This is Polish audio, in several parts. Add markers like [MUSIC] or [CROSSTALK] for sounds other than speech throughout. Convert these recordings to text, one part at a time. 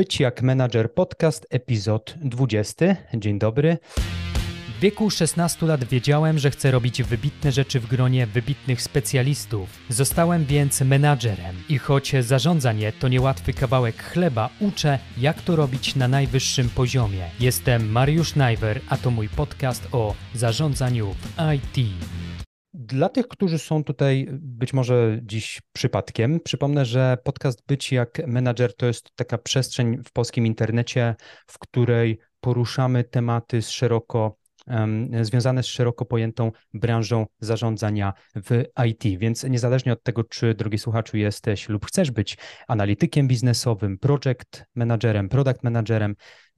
Być jak menadżer podcast, epizod 20. Dzień dobry. W wieku 16 lat wiedziałem, że chcę robić wybitne rzeczy w gronie wybitnych specjalistów. Zostałem więc menadżerem i choć zarządzanie to niełatwy kawałek chleba, uczę, jak to robić na najwyższym poziomie. Jestem Mariusz Najwer, a to mój podcast o zarządzaniu w IT. Dla tych, którzy są tutaj być może dziś przypadkiem, przypomnę, że podcast Być jak menadżer to jest taka przestrzeń w polskim internecie, w której poruszamy tematy z szeroko związane z szeroko pojętą branżą zarządzania w IT. Więc niezależnie od tego, czy drogi słuchaczu jesteś lub chcesz być analitykiem biznesowym, project managerem, product managerem,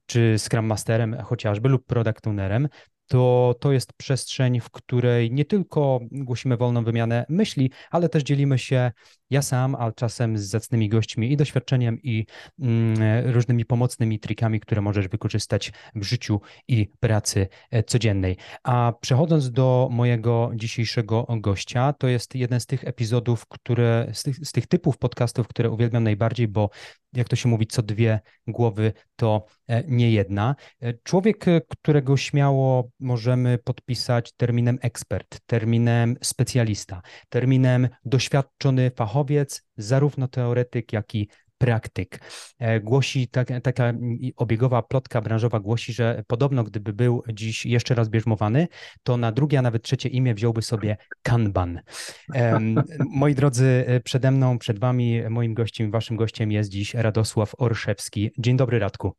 czy Scrum Masterem chociażby lub Product Ownerem, to to jest przestrzeń, w której nie tylko głosimy wolną wymianę myśli, ale też dzielimy się ja sam, a czasem z zacnymi gośćmi i doświadczeniem, i mm, różnymi pomocnymi trikami, które możesz wykorzystać w życiu i pracy e, codziennej. A przechodząc do mojego dzisiejszego gościa, to jest jeden z tych epizodów, które, z tych, z tych typów podcastów, które uwielbiam najbardziej, bo jak to się mówi, co dwie głowy to e, nie jedna. E, człowiek, którego śmiało możemy podpisać terminem ekspert, terminem specjalista, terminem doświadczony fachowiec, zarówno teoretyk, jak i praktyk. E, głosi, tak, taka obiegowa plotka branżowa głosi, że podobno gdyby był dziś jeszcze raz bierzmowany, to na drugie, a nawet trzecie imię wziąłby sobie Kanban. [LAUGHS] Moi drodzy, e, przede mną, przed wami, moim gościem, waszym gościem jest dziś Radosław Orszewski. Dzień dobry, Radku.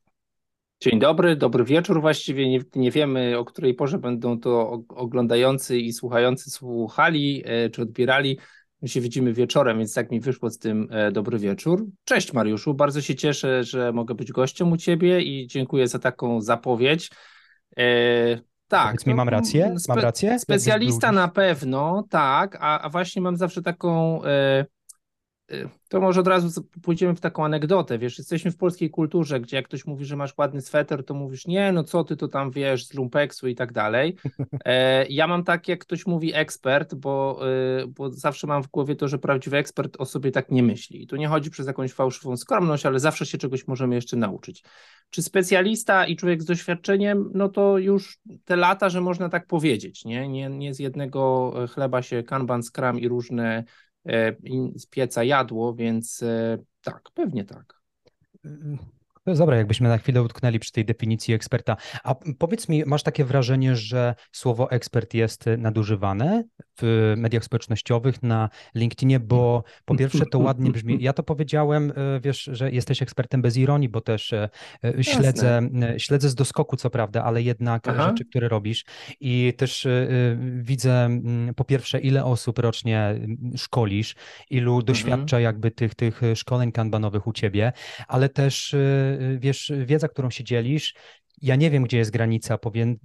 Dzień dobry, dobry wieczór. Właściwie nie, nie, wiemy, o której porze będą to oglądający i słuchający słuchali e, czy odbierali. My się widzimy wieczorem, więc tak mi wyszło z tym e, dobry wieczór. Cześć Mariuszu, bardzo się cieszę, że mogę być gościem u Ciebie i dziękuję za taką zapowiedź. E, tak. Powiedz mi, mam rację? Mam rację? Specjalista na pewno, tak, a, a właśnie mam zawsze taką e, to może od razu pójdziemy w taką anegdotę, wiesz, jesteśmy w polskiej kulturze, gdzie jak ktoś mówi, że masz ładny sweter, to mówisz, nie, no co ty to tam wiesz z lumpeksu i tak dalej. [LAUGHS] E, ja mam tak, jak ktoś mówi ekspert, bo, y, bo zawsze mam w głowie to, że prawdziwy ekspert o sobie tak nie myśli. I tu nie chodzi przez jakąś fałszywą skromność, ale zawsze się czegoś możemy jeszcze nauczyć. Czy specjalista i człowiek z doświadczeniem, no to już te lata, że można tak powiedzieć, nie? Nie, nie z jednego chleba się kanban, skram i różne E, z pieca jadło, więc e, tak, pewnie tak. Dobre, jakbyśmy na chwilę utknęli przy tej definicji eksperta. A powiedz mi, masz takie wrażenie, że słowo ekspert jest nadużywane w mediach społecznościowych, na LinkedInie, bo po pierwsze to ładnie brzmi. Ja to powiedziałem, e, wiesz, że jesteś ekspertem bez ironii, bo też e, e, śledzę, śledzę z doskoku, co prawda, ale jednak Aha. rzeczy, które robisz i też widzę po pierwsze, ile osób rocznie szkolisz, ilu mhm. doświadcza jakby tych, tych szkoleń kanbanowych u ciebie, ale też wiesz, wiedza, którą się dzielisz, ja nie wiem, gdzie jest granica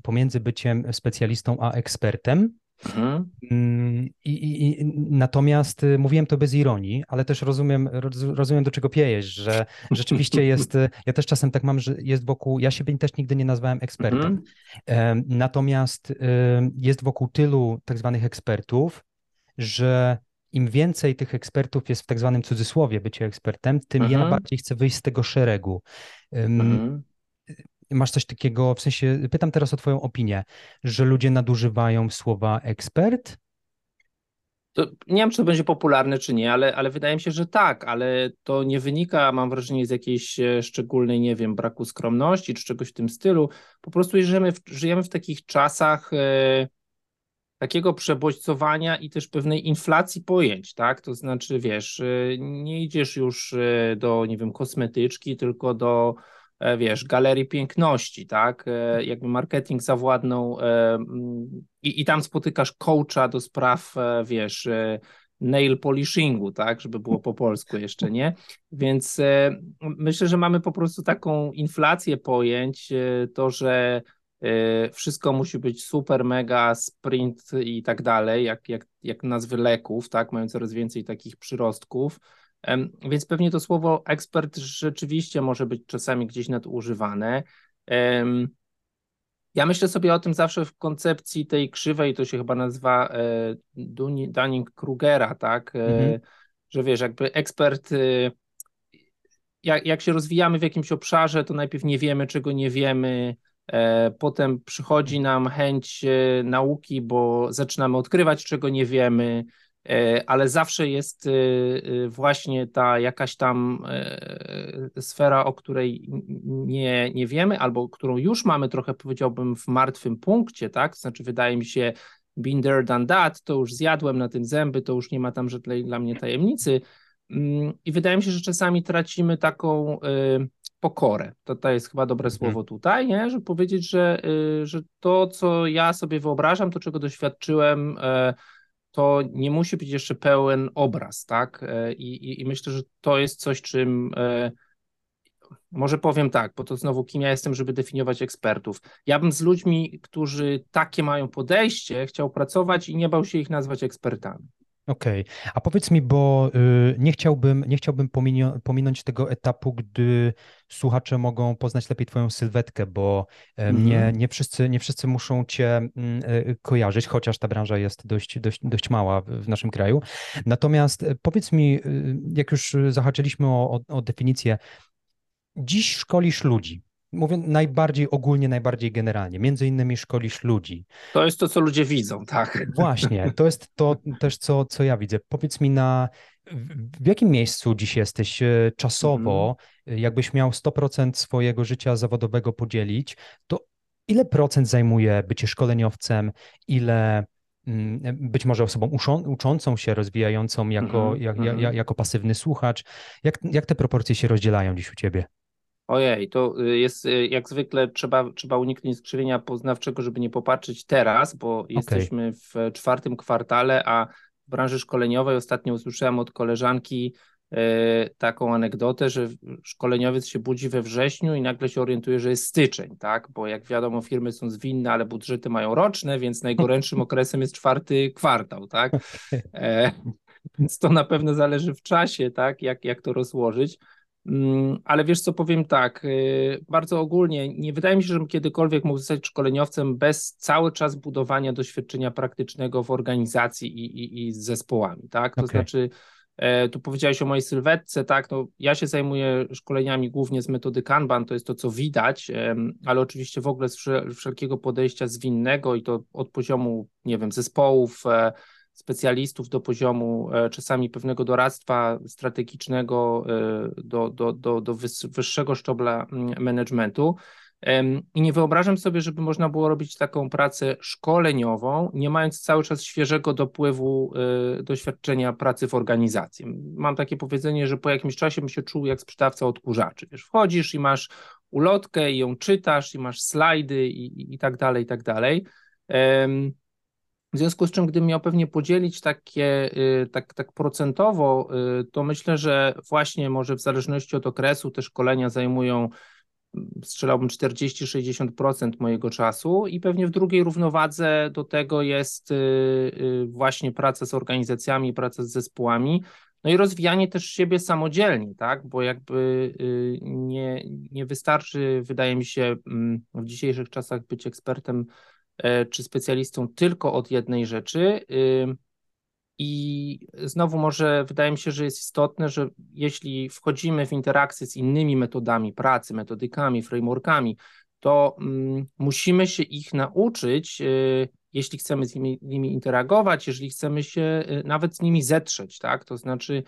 pomiędzy byciem specjalistą a ekspertem, Mhm. Mm, I, i, I, natomiast y, mówiłem to bez ironii, ale też rozumiem, rozumiem do czego piejesz, że [LAUGHS] rzeczywiście jest, y, ja też czasem tak mam, że jest wokół, ja siebie też nigdy nie nazwałem ekspertem, mhm. natomiast y, jest wokół tylu tak zwanych ekspertów, że im więcej tych ekspertów jest w tak zwanym cudzysłowie bycie ekspertem, tym mhm. ja bardziej chcę wyjść z tego szeregu. Mhm masz coś takiego, w sensie, pytam teraz o Twoją opinię, że ludzie nadużywają słowa ekspert? To nie wiem, czy to będzie popularne, czy nie, ale, ale wydaje mi się, że tak, ale to nie wynika, mam wrażenie, z jakiejś e, szczególnej, nie wiem, braku skromności czy czegoś w tym stylu. Po prostu żyjemy w, żyjemy w takich czasach e, takiego przebodźcowania i też pewnej inflacji pojęć, tak? To znaczy, wiesz, e, nie idziesz już e, do, nie wiem, kosmetyczki, tylko do E, wiesz, galerii piękności, tak? E, jakby marketing zawładnął e, i, i tam spotykasz coacha do spraw, wiesz, nail polishingu, tak, żeby było po polsku jeszcze, nie? Więc myślę, że mamy po prostu taką inflację pojęć, to, że wszystko musi być super, mega, sprint i tak dalej, jak, jak, jak nazwy leków, tak, mają coraz więcej takich przyrostków, więc pewnie to słowo ekspert rzeczywiście może być czasami gdzieś nadużywane. Ja myślę sobie o tym zawsze w koncepcji tej krzywej, to się chyba nazywa e, Dunning-Krugera, tak? E, mhm. Że wiesz, jakby ekspert y, jak, jak się rozwijamy w jakimś obszarze, to najpierw nie wiemy, czego nie wiemy, potem przychodzi nam chęć e, nauki, bo zaczynamy odkrywać, czego nie wiemy, e, ale zawsze jest właśnie ta jakaś tam sfera, o której nie, nie wiemy, albo którą już mamy trochę, powiedziałbym, w martwym punkcie, tak? Znaczy, wydaje mi się, been there, done that, to już zjadłem na tym zęby, to już nie ma tam żadnej dla mnie tajemnicy. Mm, I wydaje mi się, że czasami tracimy taką pokorę. To, to jest chyba dobre mhm. słowo tutaj, nie? żeby powiedzieć, że, y, że to, co ja sobie wyobrażam, to czego doświadczyłem, y, to nie musi być jeszcze pełen obraz, tak? E, I, i, myślę, że to jest coś, czym może powiem tak, bo to znowu kim ja jestem, żeby definiować ekspertów. Ja bym z ludźmi, którzy takie mają podejście, chciał pracować i nie bał się ich nazwać ekspertami. Okej, okay. a powiedz mi, bo y, nie chciałbym, nie chciałbym pominio, pominąć tego etapu, gdy słuchacze mogą poznać lepiej Twoją sylwetkę, bo mm -hmm. nie, nie, wszyscy, nie wszyscy muszą Cię mm, y, kojarzyć, chociaż ta branża jest dość, dość, dość mała w naszym kraju. Natomiast y, powiedz mi, jak już zahaczyliśmy o, o, o definicję, dziś szkolisz ludzi. Mówię najbardziej ogólnie, najbardziej generalnie. Między innymi szkolisz ludzi. To jest to, co ludzie widzą, tak. Właśnie, to jest to też, co, co ja widzę. Powiedz mi, na w jakim miejscu dziś jesteś e, czasowo? Mm. Jakbyś miał 100% swojego życia zawodowego podzielić, to ile procent zajmuje bycie szkoleniowcem? Ile mm, być może osobą uczącą się, rozwijającą jako, mm -hmm, jak, mm -hmm. jako pasywny słuchacz. Jak, jak te proporcje się rozdzielają dziś u ciebie? Ojej, to y, jest y, jak zwykle trzeba, trzeba uniknąć skrzywienia poznawczego, żeby nie popatrzeć teraz, bo okay. jesteśmy w czwartym kwartale, a w branży szkoleniowej ostatnio usłyszałem od koleżanki y, taką anegdotę, że szkoleniowiec się budzi we wrześniu i nagle się orientuje, że jest styczeń, tak? Bo jak wiadomo, firmy są zwinne, ale budżety mają roczne, więc najgorętszym [LAUGHS] okresem jest czwarty kwartał, tak? [LAUGHS] E, więc to na pewno zależy w czasie, tak? Jak, jak to rozłożyć. Mm, ale wiesz co, powiem tak, y, bardzo ogólnie, nie wydaje mi się, żebym kiedykolwiek mógł zostać szkoleniowcem bez cały czas budowania doświadczenia praktycznego w organizacji i, i, i z zespołami, tak? To okay. znaczy, e, tu powiedziałeś o mojej sylwetce, tak, no ja się zajmuję szkoleniami głównie z metody Kanban, to jest to, co widać, ale oczywiście w ogóle z wszelkiego podejścia zwinnego i to od poziomu, nie wiem, zespołów, e, specjalistów do poziomu e, czasami pewnego doradztwa strategicznego e, do, do, do, do wyższego szczebla mm, managementu. I nie wyobrażam sobie, żeby można było robić taką pracę szkoleniową, nie mając cały czas świeżego dopływu e, doświadczenia pracy w organizacji. Mam takie powiedzenie, że po jakimś czasie bym się czuł jak sprzedawca odkurzaczy. Wiesz, wchodzisz i masz ulotkę i ją czytasz i masz slajdy i, i, i tak dalej, i tak dalej. W związku z czym, gdybym miał pewnie podzielić takie, y, tak, tak procentowo, y, to myślę, że właśnie może w zależności od okresu te szkolenia zajmują, mm, strzelałbym 40-60% mojego czasu i pewnie w drugiej równowadze do tego jest y, właśnie praca z organizacjami, praca z zespołami, no i rozwijanie też siebie samodzielnie, tak? Bo jakby nie, nie wystarczy, wydaje mi się, mm, w dzisiejszych czasach być ekspertem czy specjalistą tylko od jednej rzeczy. I znowu może wydaje mi się, że jest istotne, że jeśli wchodzimy w interakcję z innymi metodami pracy, metodykami, frameworkami, to musimy się ich nauczyć, y, jeśli chcemy z nimi, nimi interagować, jeżeli chcemy się y, nawet z nimi zetrzeć, tak? To znaczy,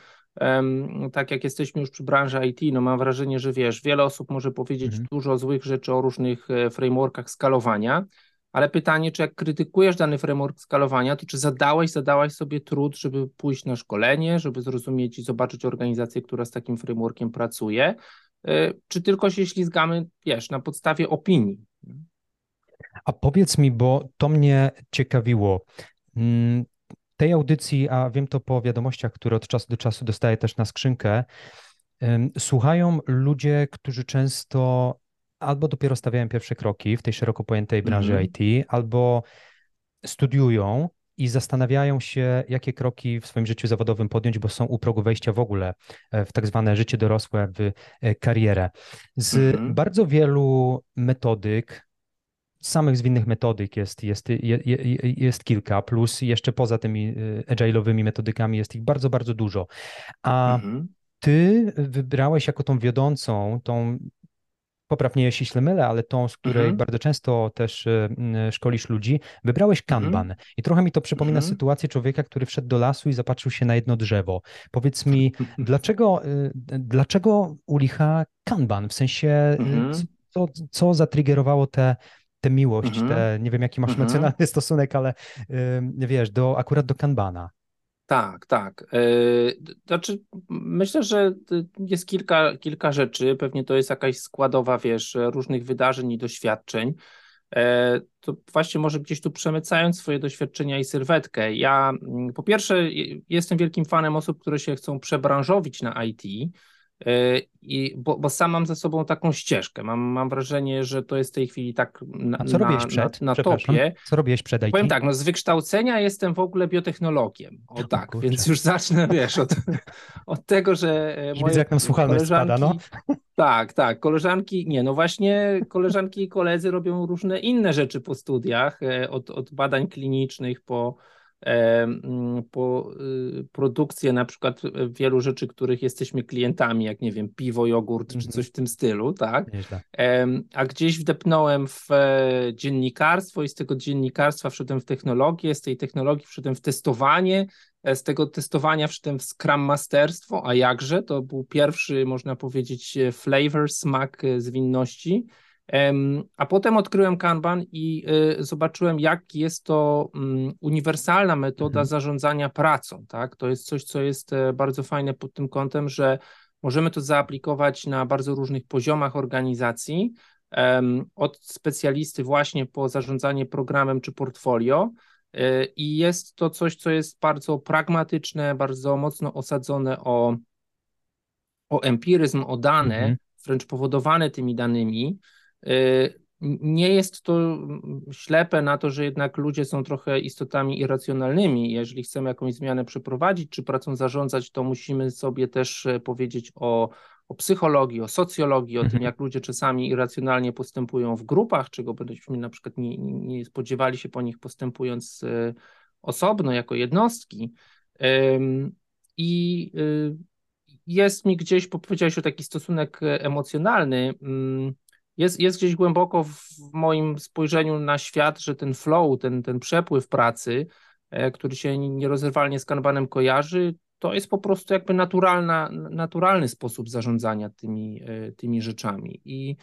tak jak jesteśmy już przy branży IT, no mam wrażenie, że wiesz, wiele osób może powiedzieć mhm. dużo złych rzeczy o różnych e, frameworkach skalowania, ale pytanie, czy jak krytykujesz dany framework skalowania, to czy zadałeś, sobie trud, żeby pójść na szkolenie, żeby zrozumieć i zobaczyć organizację, która z takim frameworkiem pracuje, y, czy tylko się ślizgamy, wiesz, na podstawie opinii? A powiedz mi, bo to mnie ciekawiło. Mm, tej audycji, a wiem to po wiadomościach, które od czasu do czasu dostaję też na skrzynkę, słuchają ludzie, którzy często albo dopiero stawiają pierwsze kroki w tej szeroko pojętej branży mm -hmm. IT, albo studiują i zastanawiają się, jakie kroki w swoim życiu zawodowym podjąć, bo są u progu wejścia w ogóle e, w tak zwane życie dorosłe, w e, karierę. Z mm -hmm. bardzo wielu metodyk, samych zwinnych metodyk jest, jest, jest, jest kilka, plus jeszcze poza tymi e, agile'owymi metodykami jest ich bardzo, bardzo dużo. A mm -hmm ty wybrałeś jako tą wiodącą, tą poprawnie jeśli się mylę, ale tą, z której mhm. bardzo często też y, szkolisz ludzi, wybrałeś mhm. kanban. Mhm. I trochę mi to przypomina mhm. sytuację człowieka, który wszedł do lasu i zapatrzył się na jedno drzewo. Powiedz mi, [LAUGHS] dlaczego, y, dlaczego u licha kanban? W sensie, y, mhm. co, co zatriggerowało te tę miłość, mhm. te, nie wiem jaki masz emocjonalny [LAUGHS] stosunek, ale wiesz, do, akurat do kanbana. Tak, tak. Yy, znaczy, myślę, że jest kilka, kilka rzeczy. Pewnie to jest jakaś składowa, wiesz, różnych wydarzeń i doświadczeń. Yy, to właśnie może gdzieś tu przemycając swoje doświadczenia i sylwetkę. Ja mm, po pierwsze jestem wielkim fanem osób, które się chcą przebranżowić na IT. E, I, bo, bo sam mam za sobą taką ścieżkę. Mam, mam wrażenie, że to jest w tej chwili tak na, A co robiłeś przed? na, na topie. Co robiłeś przed IT? Powiem tak, no z wykształcenia jestem w ogóle biotechnologiem. O tak, o, więc już zacznę, wiesz, od, [LAUGHS] od tego, że e, moje Widzę, jak nam słuchalność spada, no. Tak, tak, koleżanki, nie, no właśnie koleżanki i koledzy robią różne inne rzeczy po studiach, e, od, od badań klinicznych po po y, produkcję na przykład wielu rzeczy, których jesteśmy klientami, jak nie wiem, piwo, jogurt mm -hmm. czy coś w tym stylu, tak? Nieźle. A gdzieś wdepnąłem w e, dziennikarstwo i z tego dziennikarstwa wszedłem w technologię, z tej technologii wszedłem w testowanie, e, z tego testowania wszedłem w Scrum Masterstwo, a jakże, to był pierwszy, można powiedzieć, e, flavor, smak zwinności. A potem odkryłem Kanban i y, zobaczyłem, jak jest to mm, uniwersalna metoda mhm. zarządzania pracą. Tak? To jest coś, co jest e, bardzo fajne pod tym kątem, że możemy to zaaplikować na bardzo różnych poziomach organizacji, od specjalisty właśnie po zarządzanie programem czy portfolio. E, I jest to coś, co jest bardzo pragmatyczne, bardzo mocno osadzone o, o empiryzm, o dane, mhm. wręcz powodowane tymi danymi. Y, nie jest to ślepe na to, że jednak ludzie są trochę istotami irracjonalnymi. Jeżeli chcemy jakąś zmianę przeprowadzić, czy pracą zarządzać, to musimy sobie też e, powiedzieć o, o psychologii, o socjologii, o mhm. tym, jak ludzie czasami irracjonalnie postępują w grupach, czego byśmy na przykład nie, nie spodziewali się po nich postępując e, osobno, jako jednostki. I y, jest mi gdzieś, powiedziałeś o taki stosunek e, emocjonalny, mm, jest, jest gdzieś głęboko w moim spojrzeniu na świat, że ten flow, ten, ten przepływ pracy, e, który się nierozerwalnie z kanbanem kojarzy, to jest po prostu jakby naturalna, naturalny sposób zarządzania tymi, e, tymi rzeczami. I,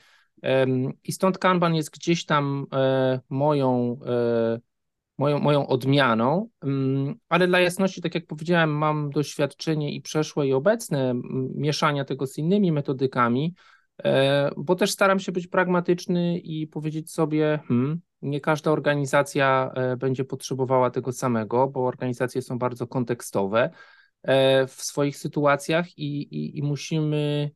I stąd kanban jest gdzieś tam e, moją, moją, moją odmianą, mm, ale dla jasności, tak jak powiedziałem, mam doświadczenie i przeszłe i obecne mieszania tego z innymi metodykami, bo też staram się być pragmatyczny i powiedzieć sobie, hmm, nie każda organizacja e, będzie potrzebowała tego samego, bo organizacje są bardzo kontekstowe e, w swoich sytuacjach i, i, i musimy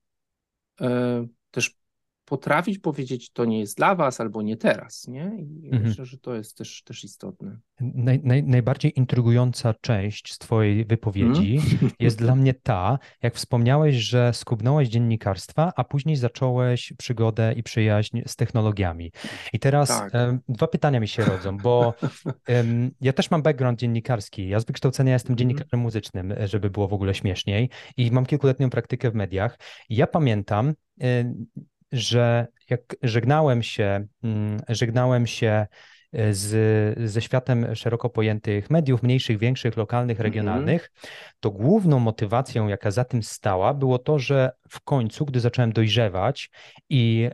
potrafić powiedzieć, to nie jest dla was albo nie teraz, nie? I mhm. myślę, że to jest też, też istotne. Naj, naj, najbardziej intrygująca część z twojej wypowiedzi hmm? [LAUGHS] jest dla mnie ta, jak wspomniałeś, że skubnąłeś dziennikarstwa, a później zacząłeś przygodę i przyjaźń z technologiami. I teraz tak. dwa pytania mi się rodzą, bo [LAUGHS] ja też mam background dziennikarski. Ja z wykształcenia jestem mhm. dziennikarzem muzycznym, żeby było w ogóle śmieszniej i mam kilkuletnią praktykę w mediach. Ja pamiętam, że jak żegnałem się, mm, żegnałem się z, ze światem szeroko pojętych mediów, mniejszych, większych, lokalnych, mhm. regionalnych, mm -hmm. to główną motywacją, jaka za tym stała, było to, że w końcu, gdy zacząłem dojrzewać i,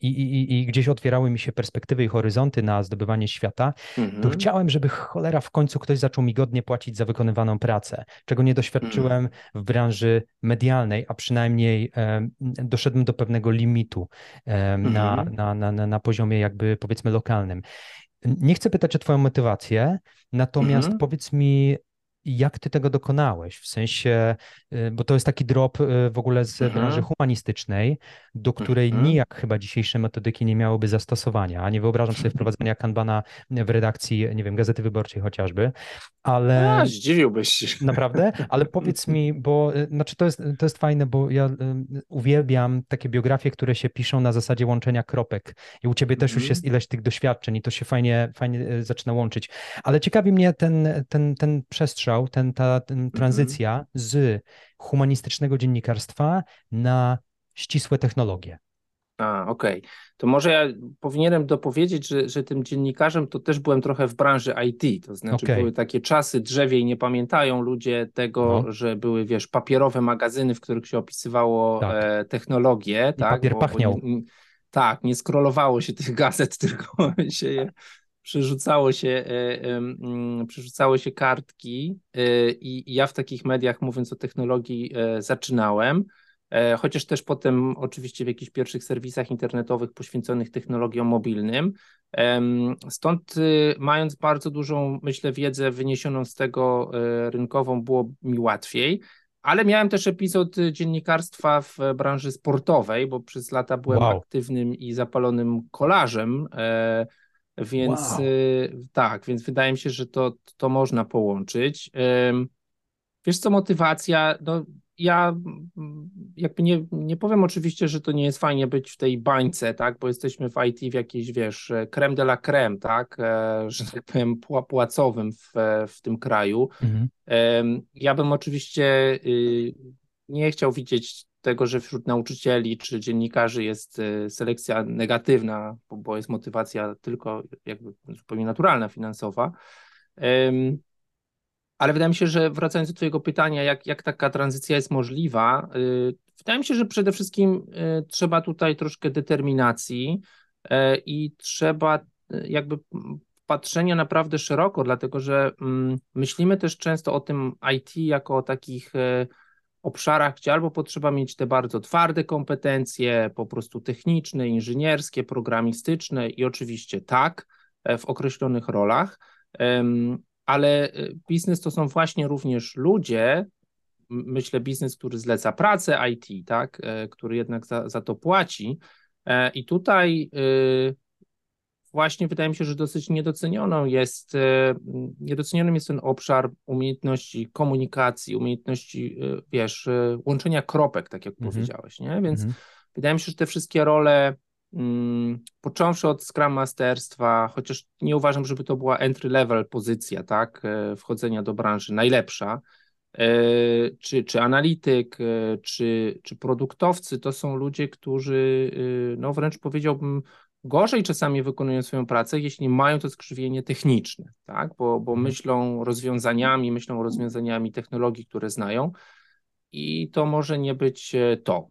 i, i, i gdzieś otwierały mi się perspektywy i horyzonty na zdobywanie świata, to mhm. chciałem, żeby cholera w końcu ktoś zaczął mi godnie płacić za wykonywaną pracę, czego nie doświadczyłem w branży medialnej, a przynajmniej doszedłem do pewnego limitu na, mhm. na, na, na, na poziomie jakby powiedzmy lokalnym. Nie chcę pytać o Twoją motywację, natomiast mhm. powiedz mi, jak ty tego dokonałeś? W sensie, y, bo to jest taki drop y, w ogóle z mhm. branży humanistycznej, do której mhm. nijak chyba dzisiejsze metodyki nie miałyby zastosowania. A nie wyobrażam sobie [LAUGHS] wprowadzenia kanbana w redakcji, nie wiem, Gazety Wyborczej chociażby. Ale. A, zdziwiłbyś się. [LAUGHS] Naprawdę? Ale powiedz mi, bo y, znaczy to jest, to jest fajne, bo ja y, uwielbiam takie biografie, które się piszą na zasadzie łączenia kropek. I u ciebie też już Mhm. jest ileś tych doświadczeń i to się fajnie, fajnie y, zaczyna łączyć. Ale ciekawi mnie ten, ten, ten przestrzał, ten, ta ten Mhm. tranzycja z humanistycznego dziennikarstwa na ścisłe technologie. A, okej. To może ja powinienem dopowiedzieć, że, że tym dziennikarzem to też byłem trochę w branży IT. To znaczy Okej. były takie czasy, drzewiej nie pamiętają ludzie tego, No. że były, wiesz, papierowe magazyny, w których się opisywało Tak. e, technologię, I tak? papier pachniał. nie, nie, tak, nie scrollowało się tych gazet, [LAUGHS] tylko się je przerzucało się, e, mm, przerzucało się kartki e, i i ja w takich mediach, mówiąc o technologii, e, zaczynałem. E, Chociaż też potem oczywiście w jakichś pierwszych serwisach internetowych poświęconych technologiom mobilnym. Stąd y, mając bardzo dużą, myślę, wiedzę wyniesioną z tego e, rynkową, było mi łatwiej. Ale miałem też epizod dziennikarstwa w branży sportowej, bo przez lata byłem Wow. aktywnym i zapalonym kolarzem. e, Więc Wow. y, tak, więc wydaje mi się, że to, to można połączyć. Wiesz co, motywacja, no ja mm, jakby nie, nie powiem oczywiście, że to nie jest fajnie być w tej bańce, tak, bo jesteśmy w IT w jakiejś, wiesz, creme de la creme, tak, e, że tak powiem pła- płacowym w, w tym kraju. Mhm. Ja bym oczywiście y, nie chciał widzieć tego, że wśród nauczycieli czy dziennikarzy jest selekcja negatywna, bo, bo jest motywacja tylko jakby zupełnie naturalna, finansowa. Ale wydaje mi się, że wracając do Twojego pytania, jak, jak taka tranzycja jest możliwa, y, wydaje mi się, że przede wszystkim y, trzeba tutaj troszkę determinacji y, i trzeba y, jakby patrzenia naprawdę szeroko, dlatego że mm, myślimy też często o tym IT jako o takich y, obszarach, gdzie albo potrzeba mieć te bardzo twarde kompetencje, po prostu techniczne, inżynierskie, programistyczne i oczywiście tak, e, w określonych rolach, ale e, biznes to są właśnie również ludzie, myślę biznes, który zleca pracę IT, tak, e, który jednak za, za to płaci E, i tutaj y, właśnie wydaje mi się, że dosyć niedocenioną jest, e, niedocenionym jest ten obszar umiejętności komunikacji, umiejętności, e, wiesz, łączenia kropek, tak jak Mhm. powiedziałeś, nie? Więc Mhm. wydaje mi się, że te wszystkie role, począwszy od Scrum Masterstwa, chociaż nie uważam, żeby to była entry level pozycja, tak, e, wchodzenia do branży, najlepsza, e, czy, czy analityk, e, czy, czy produktowcy, to są ludzie, którzy, no wręcz powiedziałbym, gorzej czasami wykonują swoją pracę, jeśli mają to skrzywienie techniczne, tak? Bo, bo Mhm. myślą rozwiązaniami, myślą rozwiązaniami technologii, które znają i to może nie być to.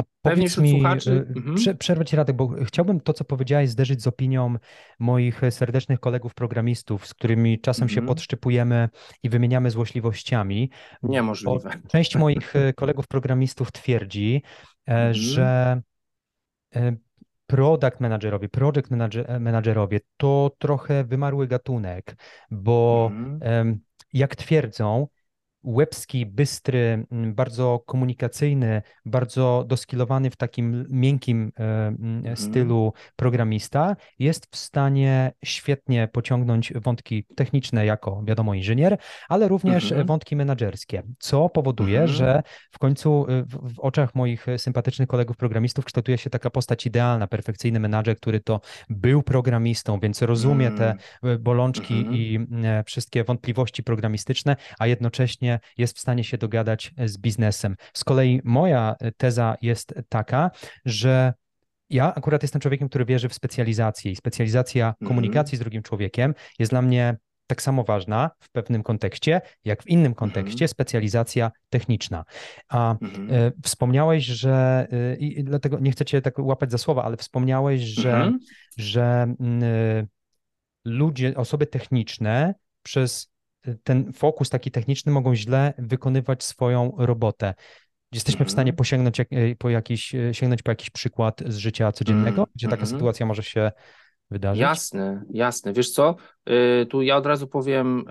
Mm, A Pewnie powiedz mi, słuchaczy- y, mhm. prze, przerwę ci Radek, bo chciałbym to, co powiedziałeś, zderzyć z opinią moich serdecznych kolegów programistów, z którymi czasem się Mhm. podszczypujemy i wymieniamy złośliwościami. Bo Niemożliwe. część moich e, kolegów programistów twierdzi, e, Mhm. że e, product managerowie, project manager- managerowie to trochę wymarły gatunek, bo Mhm. jak twierdzą, łebski, bystry, m, bardzo komunikacyjny, bardzo doskilowany w takim miękkim e, m, Mhm. stylu programista jest w stanie świetnie pociągnąć wątki techniczne jako, wiadomo, inżynier, ale również Mhm. wątki menedżerskie, co powoduje, Mhm. że w końcu y, w, w oczach moich sympatycznych kolegów programistów kształtuje się taka postać idealna, perfekcyjny menadżer, który to był programistą, więc rozumie te Mm. bolączki i e, wszystkie wątpliwości programistyczne, a jednocześnie jest w stanie się dogadać z biznesem. Z kolei moja e, teza jest taka, że ja akurat jestem człowiekiem, który wierzy w specjalizację i specjalizacja Mhm. komunikacji z drugim człowiekiem jest dla mnie tak samo ważna w pewnym kontekście, jak w innym kontekście specjalizacja techniczna. A Mhm. e, wspomniałeś, że e, i dlatego nie chcę cię tak łapać za słowa, ale wspomniałeś, że Mhm. że y, ludzie, osoby techniczne przez ten fokus taki techniczny mogą źle wykonywać swoją robotę. Jesteśmy w stanie Mhm. posięgnąć jak, y, po jakiś, y, sięgnąć po jakiś przykład z życia codziennego, Mm, gdzie taka mhm. sytuacja może się wydarzyć? Jasne, jasne. Wiesz co, y, tu ja od razu powiem,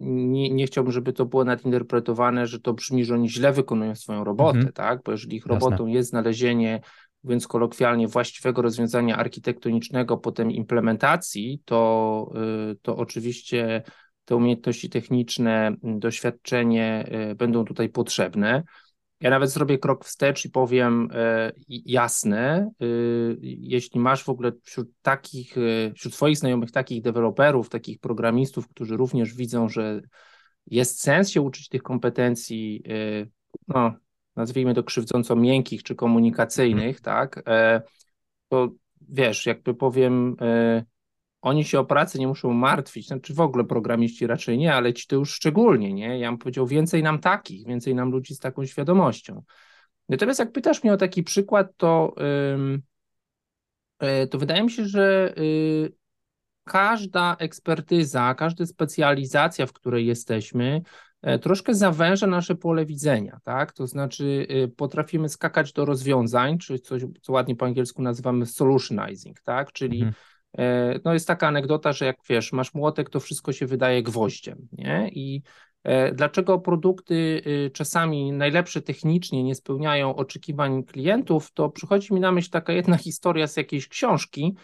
nie, nie chciałbym, żeby to było nadinterpretowane, że to brzmi, że oni źle wykonują swoją robotę, Mhm. tak? Bo jeżeli ich Jasne. robotą jest znalezienie więc kolokwialnie właściwego rozwiązania architektonicznego, potem implementacji, to, to oczywiście te umiejętności techniczne, doświadczenie będą tutaj potrzebne. Ja nawet zrobię krok wstecz i powiem e, jasne, e, jeśli masz w ogóle wśród takich, e, wśród swoich znajomych takich deweloperów, takich programistów, którzy również widzą, że jest sens się uczyć tych kompetencji, no, nazwijmy to krzywdząco miękkich czy komunikacyjnych, tak, to wiesz, jakby powiem, oni się o pracę nie muszą martwić, znaczy w ogóle programiści raczej nie, ale ci to już szczególnie, nie? Ja bym powiedział, więcej nam takich, więcej nam ludzi z taką świadomością. Natomiast jak pytasz mnie o taki przykład, to, yy, to wydaje mi się, że yy, każda ekspertyza, każda specjalizacja, w której jesteśmy, yy, troszkę zawęża nasze pole widzenia, tak? To znaczy potrafimy skakać do rozwiązań, czy coś, co ładnie po angielsku nazywamy solutionizing, tak? Czyli mhm E, no jest taka anegdota, że jak wiesz, masz młotek, to wszystko się wydaje gwoździem, nie? I e, dlaczego produkty y, czasami najlepsze technicznie nie spełniają oczekiwań klientów, to przychodzi mi na myśl taka jedna [LAUGHS] historia z jakiejś książki,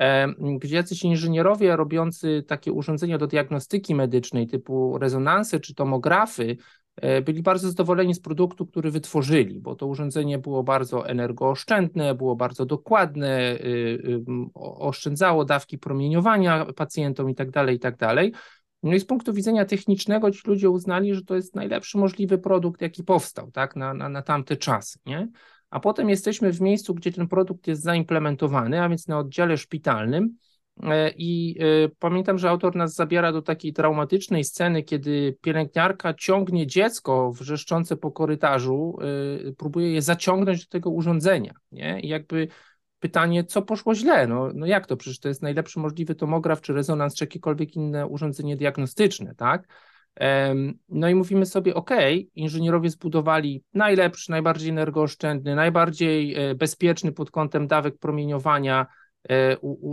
e, gdzie jacyś inżynierowie robiący takie urządzenia do diagnostyki medycznej typu rezonansy czy tomografy E, byli bardzo zadowoleni z produktu, który wytworzyli, bo to urządzenie było bardzo energooszczędne, było bardzo dokładne, y, y, oszczędzało dawki promieniowania pacjentom itd., tak itd. Tak no i z punktu widzenia technicznego ci ludzie uznali, że to jest najlepszy możliwy produkt, jaki powstał tak, na, na, na tamte czasy. Nie? A potem jesteśmy w miejscu, gdzie ten produkt jest zaimplementowany, a więc na oddziale szpitalnym, E, I e, pamiętam, że autor nas zabiera do takiej traumatycznej sceny, kiedy pielęgniarka ciągnie dziecko wrzeszczące po korytarzu, e, próbuje je zaciągnąć do tego urządzenia. Nie? I jakby pytanie, co poszło źle? No, no jak to? Przecież to jest najlepszy możliwy tomograf, czy rezonans, czy jakiekolwiek inne urządzenie diagnostyczne, tak? No i mówimy sobie, ok, inżynierowie zbudowali najlepszy, najbardziej energooszczędny, najbardziej bezpieczny pod kątem dawek promieniowania E,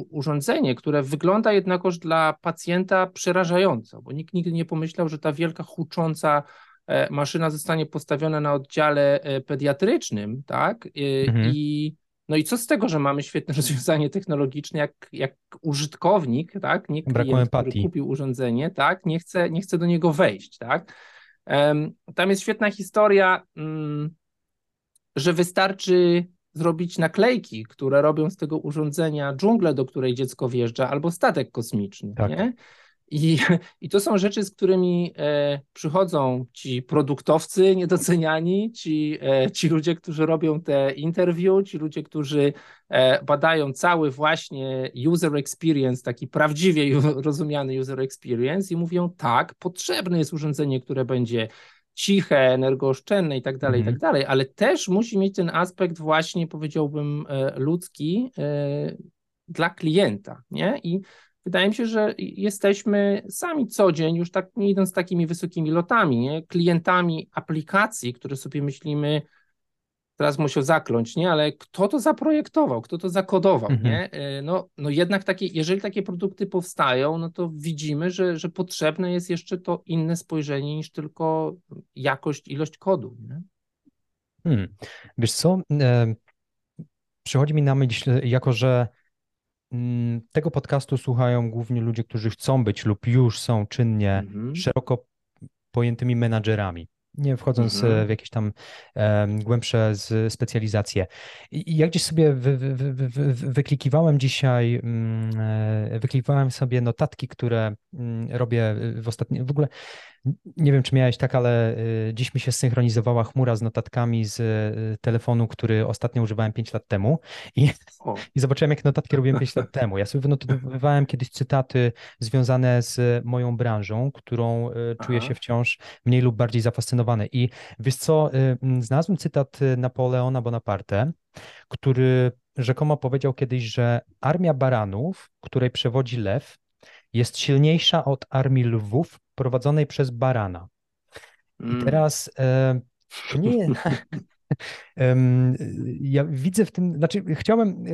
urządzenie, które wygląda jednakoż dla pacjenta przerażająco, bo nikt nigdy nie pomyślał, że ta wielka hucząca e, maszyna zostanie postawiona na oddziale e, pediatrycznym, tak? Mhm. I no i co z tego, że mamy świetne [LAUGHS] rozwiązanie technologiczne, jak, jak użytkownik, tak? Nie klient, który kupił urządzenie, tak? Nie chce, nie chce do niego wejść, tak? Tam jest świetna historia, mm, że wystarczy zrobić naklejki, które robią z tego urządzenia dżunglę, do której dziecko wjeżdża, albo statek kosmiczny. Tak. Nie? I, I to są rzeczy, z którymi e, przychodzą ci produktowcy niedoceniani, ci, e, ci ludzie, którzy robią te interview, ci ludzie, którzy e, badają cały właśnie user experience, taki prawdziwie [LAUGHS] rozumiany user experience i mówią tak, potrzebne jest urządzenie, które będzie ciche, energooszczędne i tak dalej, i tak mhm. dalej, ale też musi mieć ten aspekt właśnie, powiedziałbym, e, ludzki e, dla klienta, nie? I wydaje mi się, że jesteśmy sami co dzień, już tak nie idąc takimi wysokimi lotami, nie? klientami aplikacji, które sobie myślimy, teraz musiał zakląć, nie? Ale kto to zaprojektował, kto to zakodował, mhm. nie? E, no, no jednak takie, jeżeli takie produkty powstają, no to widzimy, że, że potrzebne jest jeszcze to inne spojrzenie niż tylko jakość, ilość kodu, nie? Hmm. Wiesz co, e, przychodzi mi na myśl, jako że mm, tego podcastu słuchają głównie ludzie, którzy chcą być lub już są czynnie mhm. szeroko pojętymi menadżerami nie wchodząc mhm. w jakieś tam um, głębsze z, specjalizacje. I, jak gdzieś sobie wy, wy, wy, wyklikiwałem dzisiaj, um, wyklikiwałem sobie notatki, które um, robię w ostatnim, w ogóle nie wiem, czy miałeś tak, ale y, dziś mi się synchronizowała chmura z notatkami z y, telefonu, który ostatnio używałem 5 lat temu i, [LAUGHS] i zobaczyłem, jak notatki robiłem 5 lat temu. Ja sobie wynotowywałem kiedyś cytaty związane z moją branżą, którą y, czuję się wciąż mniej lub bardziej zafascynowany. I wiesz co, znalazłem cytat Napoleona Bonaparte, który rzekomo powiedział kiedyś, że armia baranów, której przewodzi lew, jest silniejsza od armii lwów prowadzonej przez barana. I mm. teraz e, to nie [LAUGHS] ja widzę w tym, znaczy chciałem,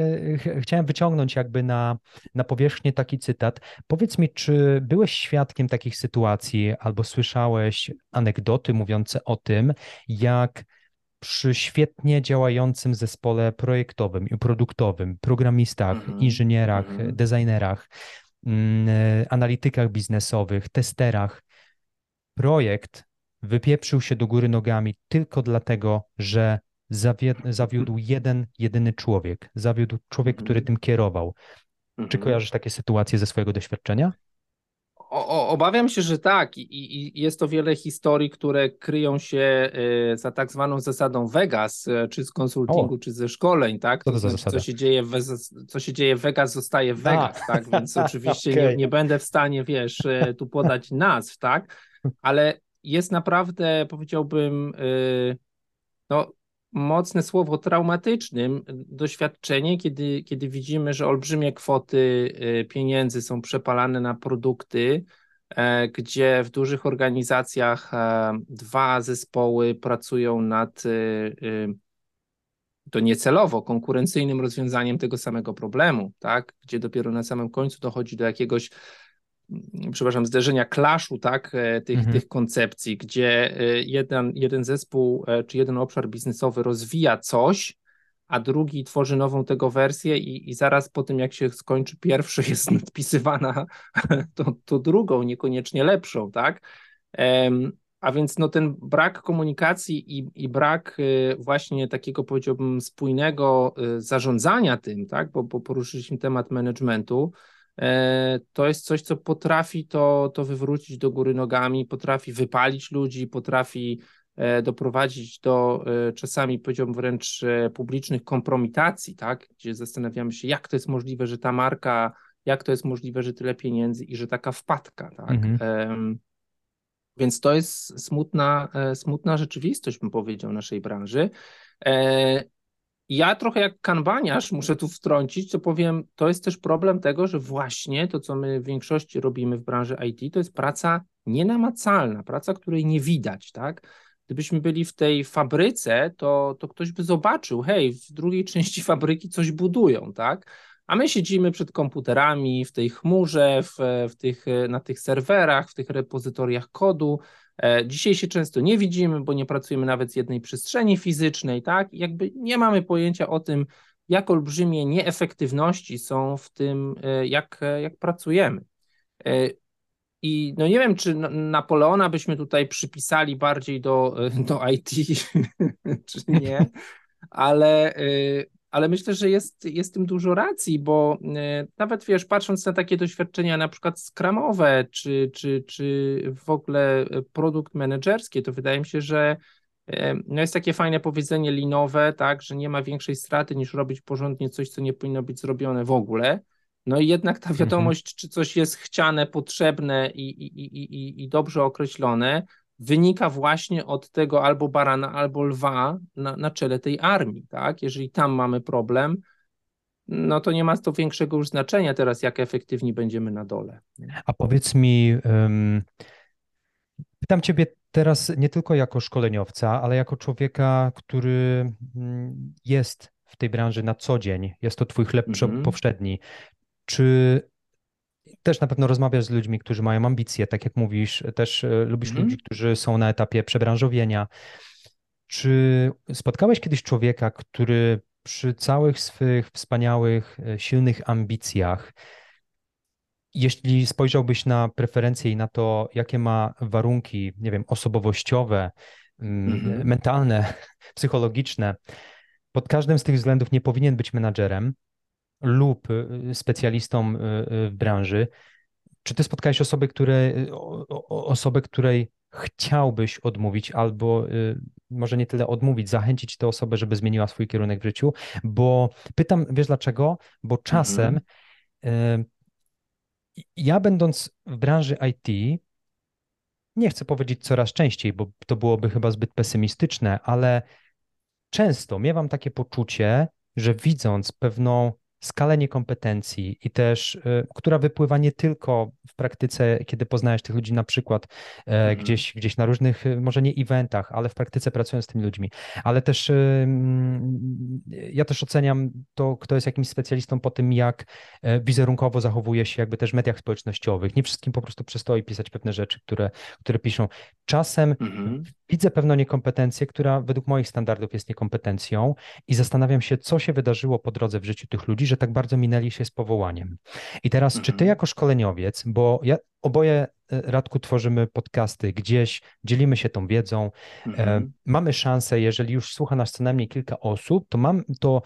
e, chciałem wyciągnąć jakby na, na powierzchnię taki cytat. Powiedz mi, czy byłeś świadkiem takich sytuacji albo słyszałeś anegdoty mówiące o tym, jak przy świetnie działającym zespole projektowym i produktowym, programistach, Mhm, inżynierach, mhm. designerach, analitykach biznesowych, testerach, projekt wypieprzył się do góry nogami tylko dlatego, że zawiódł jeden, jedyny człowiek. Zawiódł człowiek, który Mhm. tym kierował. Czy Mhm. kojarzysz takie sytuacje ze swojego doświadczenia? O, obawiam się, że tak. I, I jest to wiele historii, które kryją się y, za tak zwaną zasadą Vegas, y, czy z konsultingu, O. czy ze szkoleń, tak? Co to za znaczy, zasada? co się dzieje w, co się dzieje w Vegas, zostaje w Vegas, tak? Więc [LAUGHS] oczywiście nie, Okej. nie będę w stanie, wiesz, y, tu podać nazw, tak? Ale jest naprawdę, powiedziałbym, no, mocne słowo traumatycznym doświadczenie, kiedy, kiedy widzimy, że olbrzymie kwoty y, pieniędzy są przepalane na produkty, e, gdzie w dużych organizacjach e, dwa zespoły pracują nad y, y, to niecelowo konkurencyjnym rozwiązaniem tego samego problemu, tak? Gdzie dopiero na samym końcu dochodzi do jakiegoś przepraszam, zderzenia klaszu, tak, e, tych, Mhm. tych koncepcji, gdzie e, jeden, jeden zespół e, czy jeden obszar biznesowy rozwija coś, a drugi tworzy nową tego wersję i, i zaraz po tym, jak się skończy pierwszy, jest [LAUGHS] nadpisywana [LAUGHS] to, to drugą, niekoniecznie lepszą, tak? A więc no, ten brak komunikacji i, i brak właśnie takiego, powiedziałbym, spójnego zarządzania tym, tak? Bo, bo poruszyliśmy temat managementu, to jest coś, co potrafi to, to wywrócić do góry nogami, potrafi wypalić ludzi, potrafi e, doprowadzić do e, czasami, powiedziałbym, wręcz e, publicznych kompromitacji, tak? Gdzie zastanawiamy się, jak to jest możliwe, że ta marka, jak to jest możliwe, że tyle pieniędzy i że taka wpadka, tak? Mhm. Więc to jest smutna, e, smutna rzeczywistość, bym powiedział, naszej branży. Ja trochę jak kanbaniarz muszę tu wtrącić, to powiem, to jest też problem tego, że właśnie to, co my w większości robimy w branży IT, to jest praca nienamacalna, praca, której nie widać, tak? Gdybyśmy byli w tej fabryce, to, to ktoś by zobaczył, hej, w drugiej części fabryki coś budują, tak? A my siedzimy przed komputerami w tej chmurze, w, w tych, na tych serwerach, w tych repozytoriach kodu. E, Dzisiaj się często nie widzimy, bo nie pracujemy nawet z jednej przestrzeni fizycznej, tak? Jakby nie mamy pojęcia o tym, jak olbrzymie nieefektywności są w tym, e, jak, jak pracujemy. E, I no nie wiem, czy Na- Napoleona byśmy tutaj przypisali bardziej do, do IT, [LAUGHS] czy nie, ale, ale myślę, że jest, jest tym dużo racji, bo y, nawet wiesz, patrząc na takie doświadczenia na przykład skramowe, czy, czy, czy w ogóle y, produkt menedżerskie, to wydaje mi się, że y, no jest takie fajne powiedzenie linowe, tak, że nie ma większej straty niż robić porządnie coś, co nie powinno być zrobione w ogóle. No i jednak ta wiadomość, czy coś jest chciane, potrzebne i, i, i, i dobrze określone, wynika właśnie od tego albo barana, albo lwa na, na czele tej armii, tak? Jeżeli tam mamy problem, no to nie ma to większego już znaczenia teraz, jak efektywni będziemy na dole. A powiedz mi, ym, pytam Ciebie teraz nie tylko jako szkoleniowca, ale jako człowieka, który mm, jest w tej branży na co dzień, jest to Twój chleb prze- Mhm. powszedni. Czy też na pewno rozmawiasz z ludźmi, którzy mają ambicje, tak jak mówisz, też e, lubisz Mhm. ludzi, którzy są na etapie przebranżowienia. Czy spotkałeś kiedyś człowieka, który przy całych swych wspaniałych, e, silnych ambicjach, jeśli spojrzałbyś na preferencje i na to, jakie ma warunki, nie wiem, osobowościowe, mm, Mhm. mentalne, [LAUGHS] psychologiczne, pod każdym z tych względów nie powinien być menadżerem lub y, specjalistą y, y, w branży, czy ty spotkałeś osoby, które, osobę, której chciałbyś odmówić, albo może nie tyle odmówić, zachęcić tę osobę, żeby zmieniła swój kierunek w życiu? Bo pytam, wiesz dlaczego? Bo czasem Mhm. y, ja będąc w branży IT, nie chcę powiedzieć coraz częściej, bo to byłoby chyba zbyt pesymistyczne, ale często miewam takie poczucie, że widząc pewną skalę niekompetencji i też, y, która wypływa nie tylko w praktyce, kiedy poznajesz tych ludzi na przykład e, Mhm. gdzieś, gdzieś na różnych, y, może nie eventach, ale w praktyce pracując z tymi ludźmi, ale też y, mm, ja też oceniam to, kto jest jakimś specjalistą po tym, jak e, wizerunkowo zachowuje się jakby też w mediach społecznościowych. Nie wszystkim po prostu przystoi pisać pewne rzeczy, które, które piszą. Czasem mhm. widzę pewną niekompetencję, która według moich standardów jest niekompetencją i zastanawiam się, co się wydarzyło po drodze w życiu tych ludzi, że tak bardzo minęli się z powołaniem. I teraz, mhm. czy ty mhm. jako szkoleniowiec, bo ja oboje e, Radku tworzymy podcasty gdzieś, dzielimy się tą wiedzą, e, mhm. mamy szansę, jeżeli już słucha nas co najmniej kilka osób, to mam to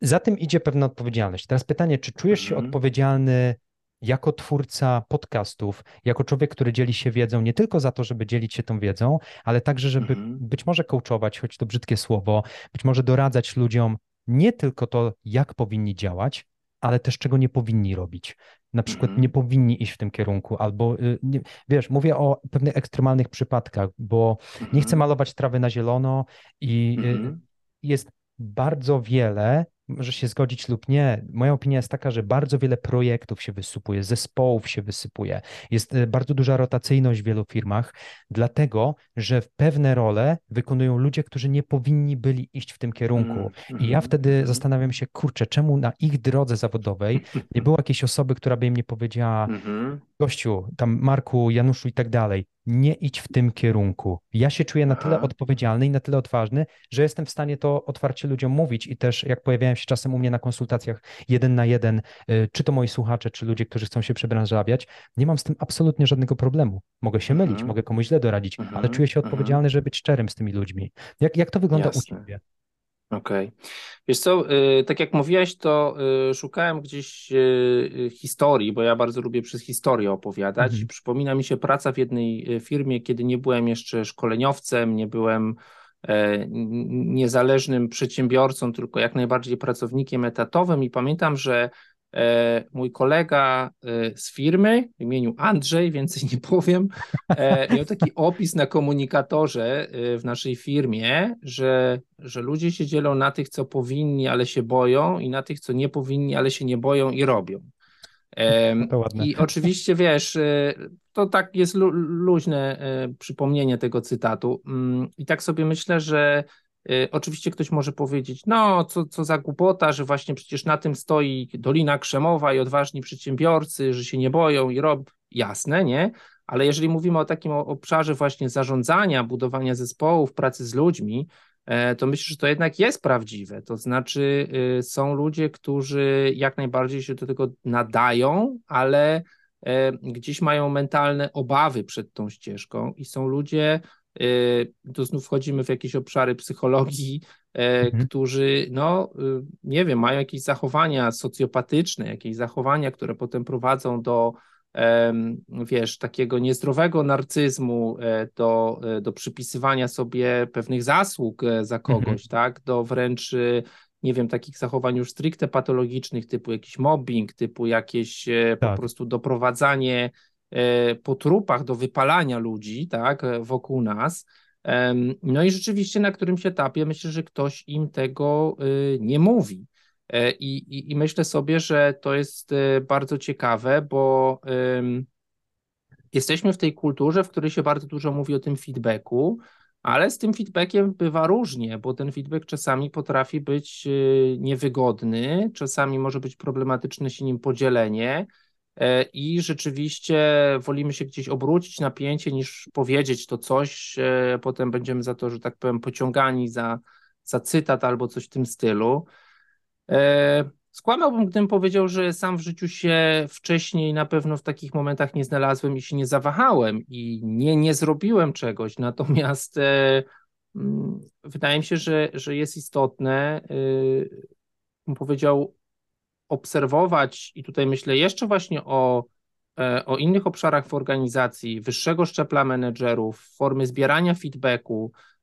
za tym idzie pewna odpowiedzialność. Teraz pytanie, czy czujesz się mhm. odpowiedzialny jako twórca podcastów, jako człowiek, który dzieli się wiedzą, nie tylko za to, żeby dzielić się tą wiedzą, ale także, żeby mhm. być może coachować, choć to brzydkie słowo, być może doradzać ludziom nie tylko to, jak powinni działać, ale też czego nie powinni robić. Na przykład mhm. nie powinni iść w tym kierunku, albo y, nie, wiesz, mówię o pewnych ekstremalnych przypadkach, bo nie chcę mhm. malować trawy na zielono i y, mhm. jest bardzo wiele może się zgodzić lub nie. Moja opinia jest taka, że bardzo wiele projektów się wysypuje, zespołów się wysypuje. Jest e, bardzo duża rotacyjność w wielu firmach, dlatego, że pewne role wykonują ludzie, którzy nie powinni byli iść w tym kierunku. Mm, I ja mhm, wtedy mm. zastanawiam się, kurczę, czemu na ich drodze zawodowej nie było jakiejś osoby, która by im nie powiedziała, mm-hmm. gościu, tam Marku, Januszu i tak dalej, nie idź w tym kierunku. Ja się czuję na tyle odpowiedzialny i na tyle odważny, że jestem w stanie to otwarcie ludziom mówić i też jak pojawiają się czasem u mnie na konsultacjach jeden na jeden, y, czy to moi słuchacze, czy ludzie, którzy chcą się przebranżawiać, nie mam z tym absolutnie żadnego problemu. Mogę się mylić, mhm. mogę komuś źle doradzić, mhm. ale czuję się mhm. odpowiedzialny, żeby być szczerym z tymi ludźmi. Jak, jak to wygląda Jasne. u Ciebie? Okej. Okay. Wiesz co, yy, tak jak mówiłeś, to yy, szukałem gdzieś historii, bo ja bardzo lubię przez historię opowiadać. Mhm. Przypomina mi się praca w jednej y, firmie, kiedy nie byłem jeszcze szkoleniowcem, nie byłem niezależnym przedsiębiorcą, tylko jak najbardziej pracownikiem etatowym i pamiętam, że E, mój kolega e, z firmy w imieniu Andrzej, [LAUGHS] więcej nie powiem, e, miał taki opis na komunikatorze w naszej firmie, że, że ludzie się dzielą na tych, co powinni, ale się boją, i na tych, co nie powinni, ale się nie boją i robią. I oczywiście wiesz, to tak jest luźne przypomnienie tego cytatu. Mm, I tak sobie myślę, że Y, oczywiście ktoś może powiedzieć, no co, co za głupota, że właśnie przecież na tym stoi Dolina Krzemowa i odważni przedsiębiorcy, że się nie boją i robią. Jasne, nie? Ale jeżeli mówimy o takim obszarze właśnie zarządzania, budowania zespołów, pracy z ludźmi, to myślę, że to jednak jest prawdziwe. To znaczy, y, są ludzie, którzy jak najbardziej się do tego nadają, ale e, gdzieś mają mentalne obawy przed tą ścieżką i są ludzie, Y, tu znów wchodzimy w jakieś obszary psychologii, e, mhm. którzy, no, y, nie wiem, mają jakieś zachowania socjopatyczne, jakieś zachowania, które potem prowadzą do, wiesz, takiego niezdrowego narcyzmu, e, do, e, do przypisywania sobie pewnych zasług za mhm. kogoś, mhm. tak, do wręcz nie wiem, takich zachowań już stricte patologicznych, typu jakiś mobbing, typu jakieś tak. po prostu doprowadzanie E, po trupach do wypalania ludzi, tak, wokół nas. No i rzeczywiście na którymś etapie myślę, że ktoś im tego y, nie mówi. E, I, i, i myślę sobie, że to jest e, bardzo ciekawe, bo jesteśmy w tej kulturze, w której się bardzo dużo mówi o tym feedbacku, ale z tym feedbackiem bywa różnie, bo ten feedback czasami potrafi być y, niewygodny, czasami może być problematyczne się nim podzielenie. E, i rzeczywiście wolimy się gdzieś obrócić napięcie niż powiedzieć to coś, e, potem będziemy za to, że tak powiem, pociągani za, za cytat albo coś w tym stylu. E, skłamałbym, gdybym powiedział, że sam w życiu się wcześniej na pewno w takich momentach nie znalazłem i się nie zawahałem i nie, nie zrobiłem czegoś. Natomiast mm, wydaje mi się, że, że jest istotne, bym powiedział, obserwować, i tutaj myślę jeszcze właśnie o, e, o innych obszarach w organizacji, wyższego szczepla menedżerów, formy zbierania feedbacku, e,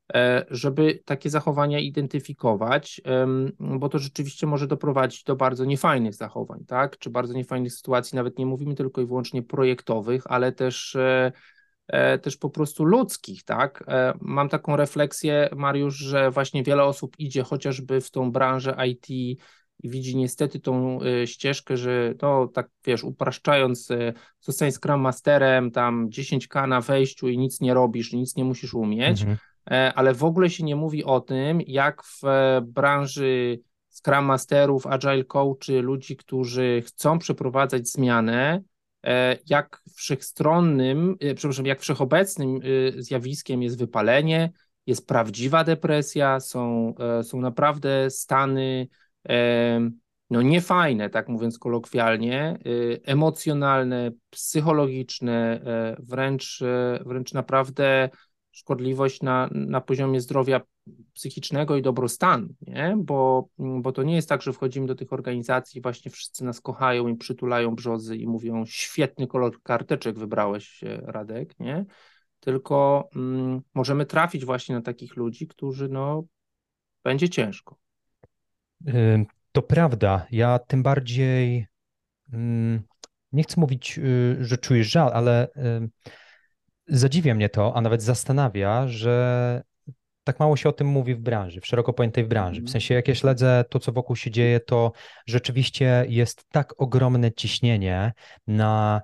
żeby takie zachowania identyfikować, bo to rzeczywiście może doprowadzić do bardzo niefajnych zachowań, tak? Czy bardzo niefajnych sytuacji, nawet nie mówimy tylko i wyłącznie projektowych, ale też e, też po prostu ludzkich, tak? Mam taką refleksję, Mariusz, że właśnie wiele osób idzie chociażby w tą branżę IT i widzi niestety tą ścieżkę, że to tak wiesz, upraszczając, zostań Scrum Masterem, tam 10k na wejściu i nic nie robisz, nic nie musisz umieć, mhm. E, ale w ogóle się nie mówi o tym, jak w e, branży Scrum Masterów, Agile Coachy, ludzi, którzy chcą przeprowadzać zmianę, jak wszechstronnym, przepraszam, jak wszechobecnym zjawiskiem jest wypalenie, jest prawdziwa depresja, są, są naprawdę stany no niefajne, tak mówiąc kolokwialnie, emocjonalne, psychologiczne, e, wręcz, e, wręcz naprawdę szkodliwość na, na poziomie zdrowia psychicznego i dobrostanu, nie? Bo, bo to nie jest tak, że wchodzimy do tych organizacji, właśnie wszyscy nas kochają i przytulają brzozy i mówią świetny kolor karteczek wybrałeś, e, Radek, nie? Tylko mm, możemy trafić właśnie na takich ludzi, którzy no będzie ciężko. To prawda. Ja tym bardziej mm, nie chcę mówić, y, że czujesz żal, ale zadziwia mnie to, a nawet zastanawia, że tak mało się o tym mówi w branży, w szeroko pojętej w branży. W mhm. sensie, jak ja śledzę to, co wokół się dzieje, to rzeczywiście jest tak ogromne ciśnienie na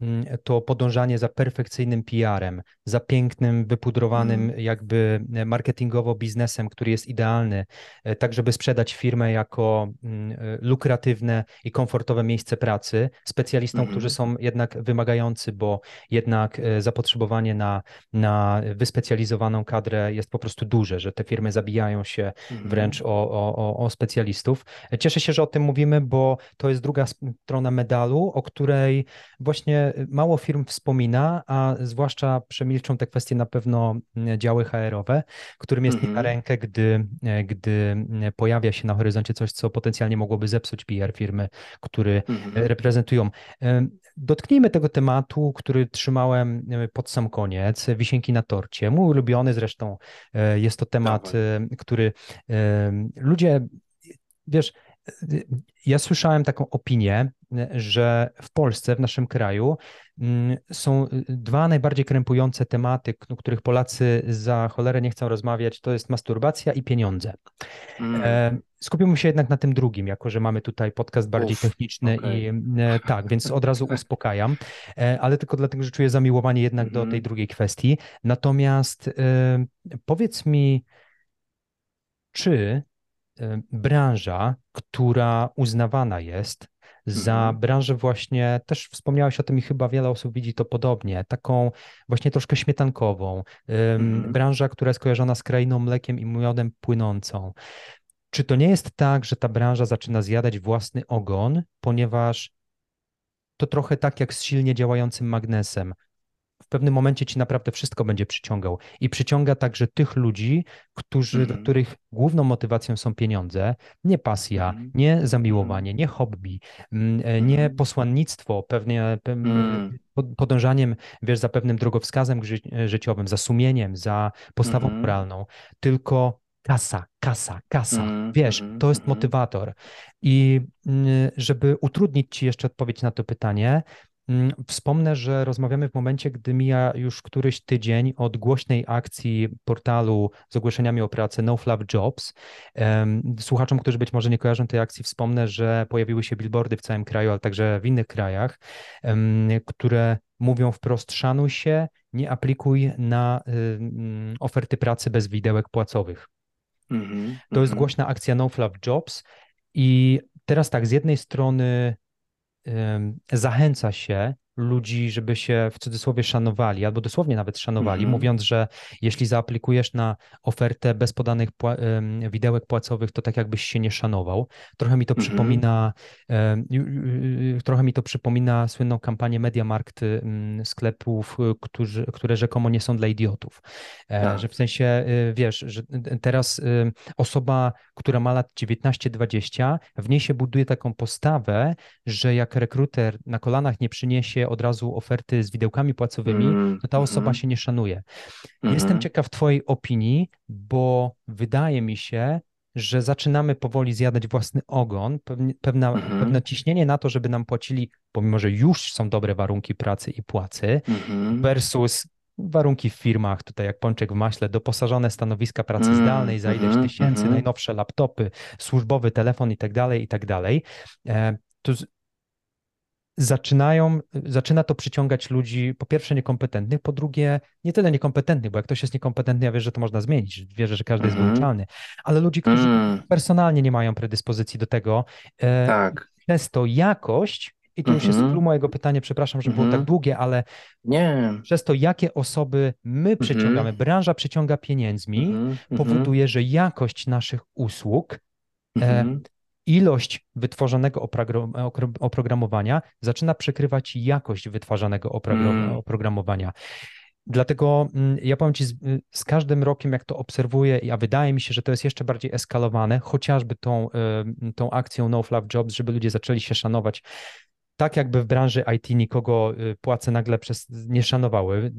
Mm, to podążanie za perfekcyjnym PR-em, za pięknym, wypudrowanym mm. jakby e, marketingowo biznesem, który jest idealny, e, tak żeby sprzedać firmę jako mm, e, lukratywne i komfortowe miejsce pracy specjalistom, mm -hmm. którzy są jednak wymagający, bo jednak zapotrzebowanie na, na wyspecjalizowaną kadrę jest po prostu duże, że te firmy zabijają się mm wręcz o, o, o specjalistów. Cieszę się, że o tym mówimy, bo to jest druga strona medalu, o której właśnie mało firm wspomina, a zwłaszcza przemilczą te kwestie na pewno mm, działy HR-owe, którym jest mm -hmm. na rękę, gdy, e, gdy mm, pojawia się na horyzoncie coś, co potencjalnie mogłoby zepsuć PR firmy, który mm -hmm. reprezentują. E, dotknijmy tego tematu, który trzymałem pod sam koniec, wisienki na torcie. Mój ulubiony zresztą jest to temat, Dawaj. który ludzie, wiesz, ja słyszałem taką opinię, że w Polsce, w naszym kraju, mm, są dwa najbardziej krępujące tematy, o których Polacy za cholerę nie chcą rozmawiać, to jest masturbacja i pieniądze. Mm. Skupimy się jednak na tym drugim, jako że mamy tutaj podcast bardziej Uf, techniczny okay. i e, tak, więc od razu [LAUGHS] uspokajam, e, ale tylko dlatego, że czuję zamiłowanie jednak mm do tej mhm. drugiej kwestii. Natomiast e, powiedz mi, czy branża, która uznawana jest za mhm. branżę właśnie, też wspomniałeś o tym i chyba wiele osób widzi to podobnie, taką właśnie troszkę śmietankową, mhm. branża, która jest kojarzona z krainą mlekiem i miodem płynącą. Czy to nie jest tak, że ta branża zaczyna zjadać własny ogon, ponieważ to trochę tak jak z silnie działającym magnesem pewnym momencie ci naprawdę wszystko będzie przyciągał. I przyciąga także tych ludzi, którzy, mm. do których główną motywacją są pieniądze, nie pasja, mm. nie zamiłowanie, mm. nie hobby, mm, e, nie mm. posłannictwo, pewnie mm. podążaniem, wiesz, za pewnym drogowskazem ży życiowym, za sumieniem, za postawą mm. moralną, tylko kasa, kasa, kasa. Mm, Wiesz, mm, to jest mm. motywator. I żeby utrudnić Ci jeszcze odpowiedź na to pytanie, Mm, wspomnę, że rozmawiamy w momencie, gdy mija już któryś tydzień od głośnej akcji portalu z ogłoszeniami o pracę No Fluff Jobs. Słuchaczom, którzy być może nie kojarzą tej akcji, wspomnę, że pojawiły się billboardy w całym kraju, ale także w innych krajach, które mówią wprost: szanuj się, nie aplikuj na oferty pracy bez widełek płacowych. Mm -hmm, to jest mm -hmm. głośna akcja No Fluff Jobs. I teraz tak, z jednej strony zachęca się ludzi, żeby się w cudzysłowie szanowali, albo dosłownie nawet szanowali, mm -hmm. mówiąc, że jeśli zaaplikujesz na ofertę bez podanych pła widełek płacowych, to tak jakbyś się nie szanował. Trochę mi to mm -hmm. przypomina, trochę mi to przypomina słynną kampanię Mediamarkt sklepów, którzy, które rzekomo nie są dla idiotów. E, tak. Że w sensie, y, wiesz, że teraz osoba, która ma lat 19-20, w niej się buduje taką postawę, że jak rekruter na kolanach nie przyniesie od razu oferty z widełkami płacowymi, mm, to ta osoba mm. się nie szanuje. Jestem ciekaw Twojej opinii, bo wydaje mi się, że zaczynamy powoli zjadać własny ogon, pewna, mm-hmm. pewne ciśnienie na to, żeby nam płacili, pomimo że już są dobre warunki pracy i płacy, mm-hmm. versus warunki w firmach, tutaj jak pączek w maśle, doposażone stanowiska pracy mm, zdalnej za ileś mm, tysięcy, mm. najnowsze laptopy, służbowy telefon i tak dalej, i tak dalej. E, to zaczynają, zaczyna to przyciągać ludzi, po pierwsze niekompetentnych, po drugie nie tyle niekompetentnych, bo jak ktoś jest niekompetentny, ja wierzę, że to można zmienić, wierzę, że każdy mm -hmm. jest mhm. wyuczalny, ale ludzi, którzy mm. personalnie nie mają predyspozycji do tego. E, tak. Przez to jakość I to już jest clue mojego pytania, przepraszam, że było tak długie, ale nie. przez to, jakie osoby my przyciągamy, branża przyciąga pieniędzmi, powoduje, że jakość naszych usług e, ilość wytworzonego oprogramowania zaczyna przekrywać jakość wytwarzanego mm. oprogramowania. Dlatego mm, ja powiem Ci, z, z, każdym rokiem, jak to obserwuję, a wydaje mi się, że to jest jeszcze bardziej eskalowane, chociażby tą, tą akcją No Fluff Jobs, żeby ludzie zaczęli się szanować. Tak jakby w branży IT nikogo y, płace nagle przez nie szanowały,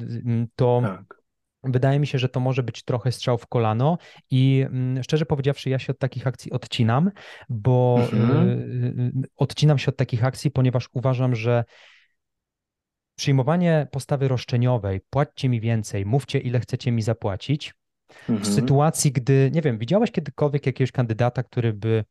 to tak. Wydaje mi się, że to może być trochę strzał w kolano i mm, szczerze powiedziawszy, ja się od takich akcji odcinam, bo mhm. Y, y, odcinam się od takich akcji, ponieważ uważam, że przyjmowanie postawy roszczeniowej, płaccie mi więcej, mówcie ile chcecie mi zapłacić, mhm. w sytuacji, gdy, nie wiem, widziałeś kiedykolwiek jakiegoś kandydata, który by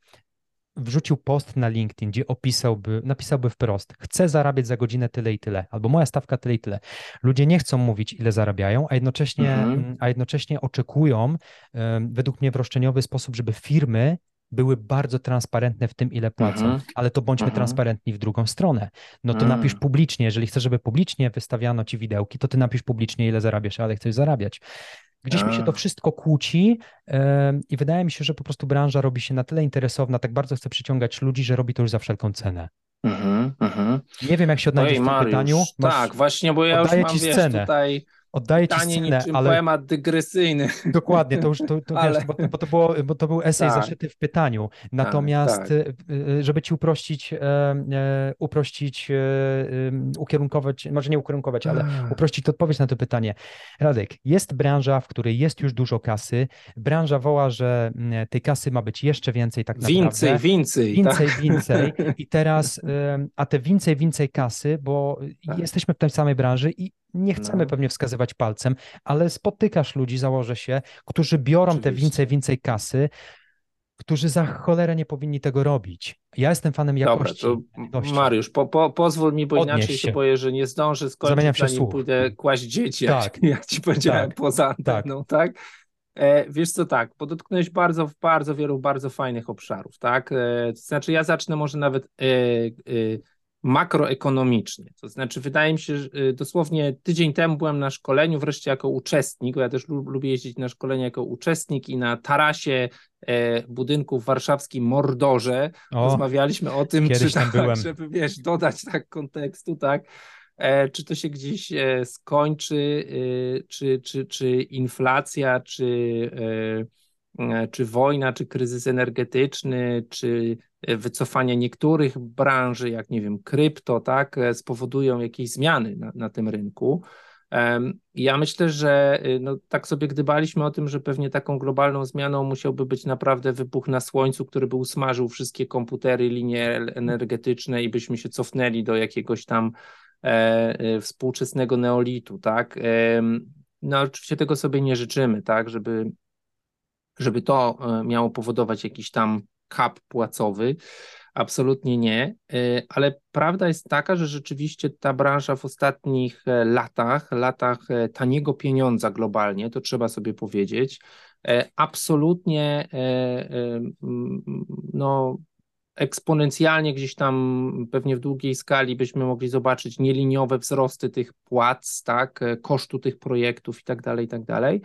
wrzucił post na LinkedIn, gdzie opisałby, napisałby wprost, chcę zarabiać za godzinę tyle i tyle, albo moja stawka tyle i tyle. Ludzie nie chcą mówić, ile zarabiają, a jednocześnie, mhm. a jednocześnie oczekują, według mnie w roszczeniowy sposób, żeby firmy były bardzo transparentne w tym, ile płacą, mhm. ale to bądźmy mhm. transparentni w drugą stronę. No to mhm. napisz publicznie, jeżeli chcesz, żeby publicznie wystawiano ci widełki, to ty napisz publicznie, ile zarabiasz, ale chcesz zarabiać. Gdzieś mi się to wszystko kłóci yy, i wydaje mi się, że po prostu branża robi się na tyle interesowna, tak bardzo chce przyciągać ludzi, że robi to już za wszelką cenę. Mm -hmm. Nie wiem, jak się odnajdziesz w tym Mariusz, pytaniu. Masz, tak, właśnie, bo ja już mam, ci scenę. Wiesz, tutaj Oddaję ci scenę, ale... poemat dygresyjny. Dokładnie, to już, to, to ale... wiesz, bo, bo, to było, bo to był esej tak. zaszyty w pytaniu. Natomiast, tak, tak. żeby ci uprościć, e, e, uprościć, e, ukierunkować, może nie ukierunkować, ale uprościć odpowiedź na to pytanie. Radek, jest branża, w której jest już dużo kasy. Branża woła, że tej kasy ma być jeszcze więcej tak naprawdę. Więcej, więcej. Więcej, tak? więcej. [LAUGHS] I teraz, a te więcej, więcej kasy, bo tak. jesteśmy w tej samej branży i nie chcemy no. pewnie wskazywać palcem, ale spotykasz ludzi, założę się, którzy biorą Oczywiście. te więcej, więcej kasy, którzy za cholerę nie powinni tego robić. Ja jestem fanem jakości. Dobra, Mariusz, po, po, pozwól mi, bo Odnieś inaczej się boję, że nie zdążę skończyć, Zamieniam się zanim pójdę kłaść dzieci, tak. jak, [LAUGHS] jak ci powiedziałem tak. poza anteną, tak? tak? E, wiesz co, tak, podotknąłeś bardzo, bardzo wielu bardzo fajnych obszarów, tak? E, to znaczy ja zacznę może nawet e, e makroekonomicznie. To znaczy, wydaje mi się, że y, dosłownie tydzień temu byłem na szkoleniu, wreszcie jako uczestnik, bo ja też lubię jeździć na szkolenie jako uczestnik i na tarasie e, budynku w warszawskim Mordorze o, rozmawialiśmy o tym, czy tak, byłem. żeby wiesz, dodać tak kontekstu, tak, e, czy to się gdzieś e, skończy, czy, czy, czy inflacja, czy czy wojna, czy kryzys energetyczny, czy e, wycofanie niektórych branży, jak nie wiem, krypto, tak, e, spowodują jakieś zmiany na, na tym rynku. Ja myślę, że no, tak sobie gdybaliśmy o tym, że pewnie taką globalną zmianą musiałby być naprawdę wybuch na słońcu, który by usmażył wszystkie komputery, linie energetyczne i byśmy się cofnęli do jakiegoś tam e, współczesnego neolitu, tak. E, no oczywiście tego sobie nie życzymy, tak, żeby żeby to e, miało powodować jakiś tam kap płacowy. Absolutnie nie, e, ale prawda jest taka, że rzeczywiście ta branża w ostatnich e, latach, latach taniego pieniądza globalnie, to trzeba sobie powiedzieć, absolutnie no, eksponencjalnie gdzieś tam pewnie w długiej skali byśmy mogli zobaczyć nieliniowe wzrosty tych płac, tak, kosztu tych projektów i tak dalej, i tak dalej.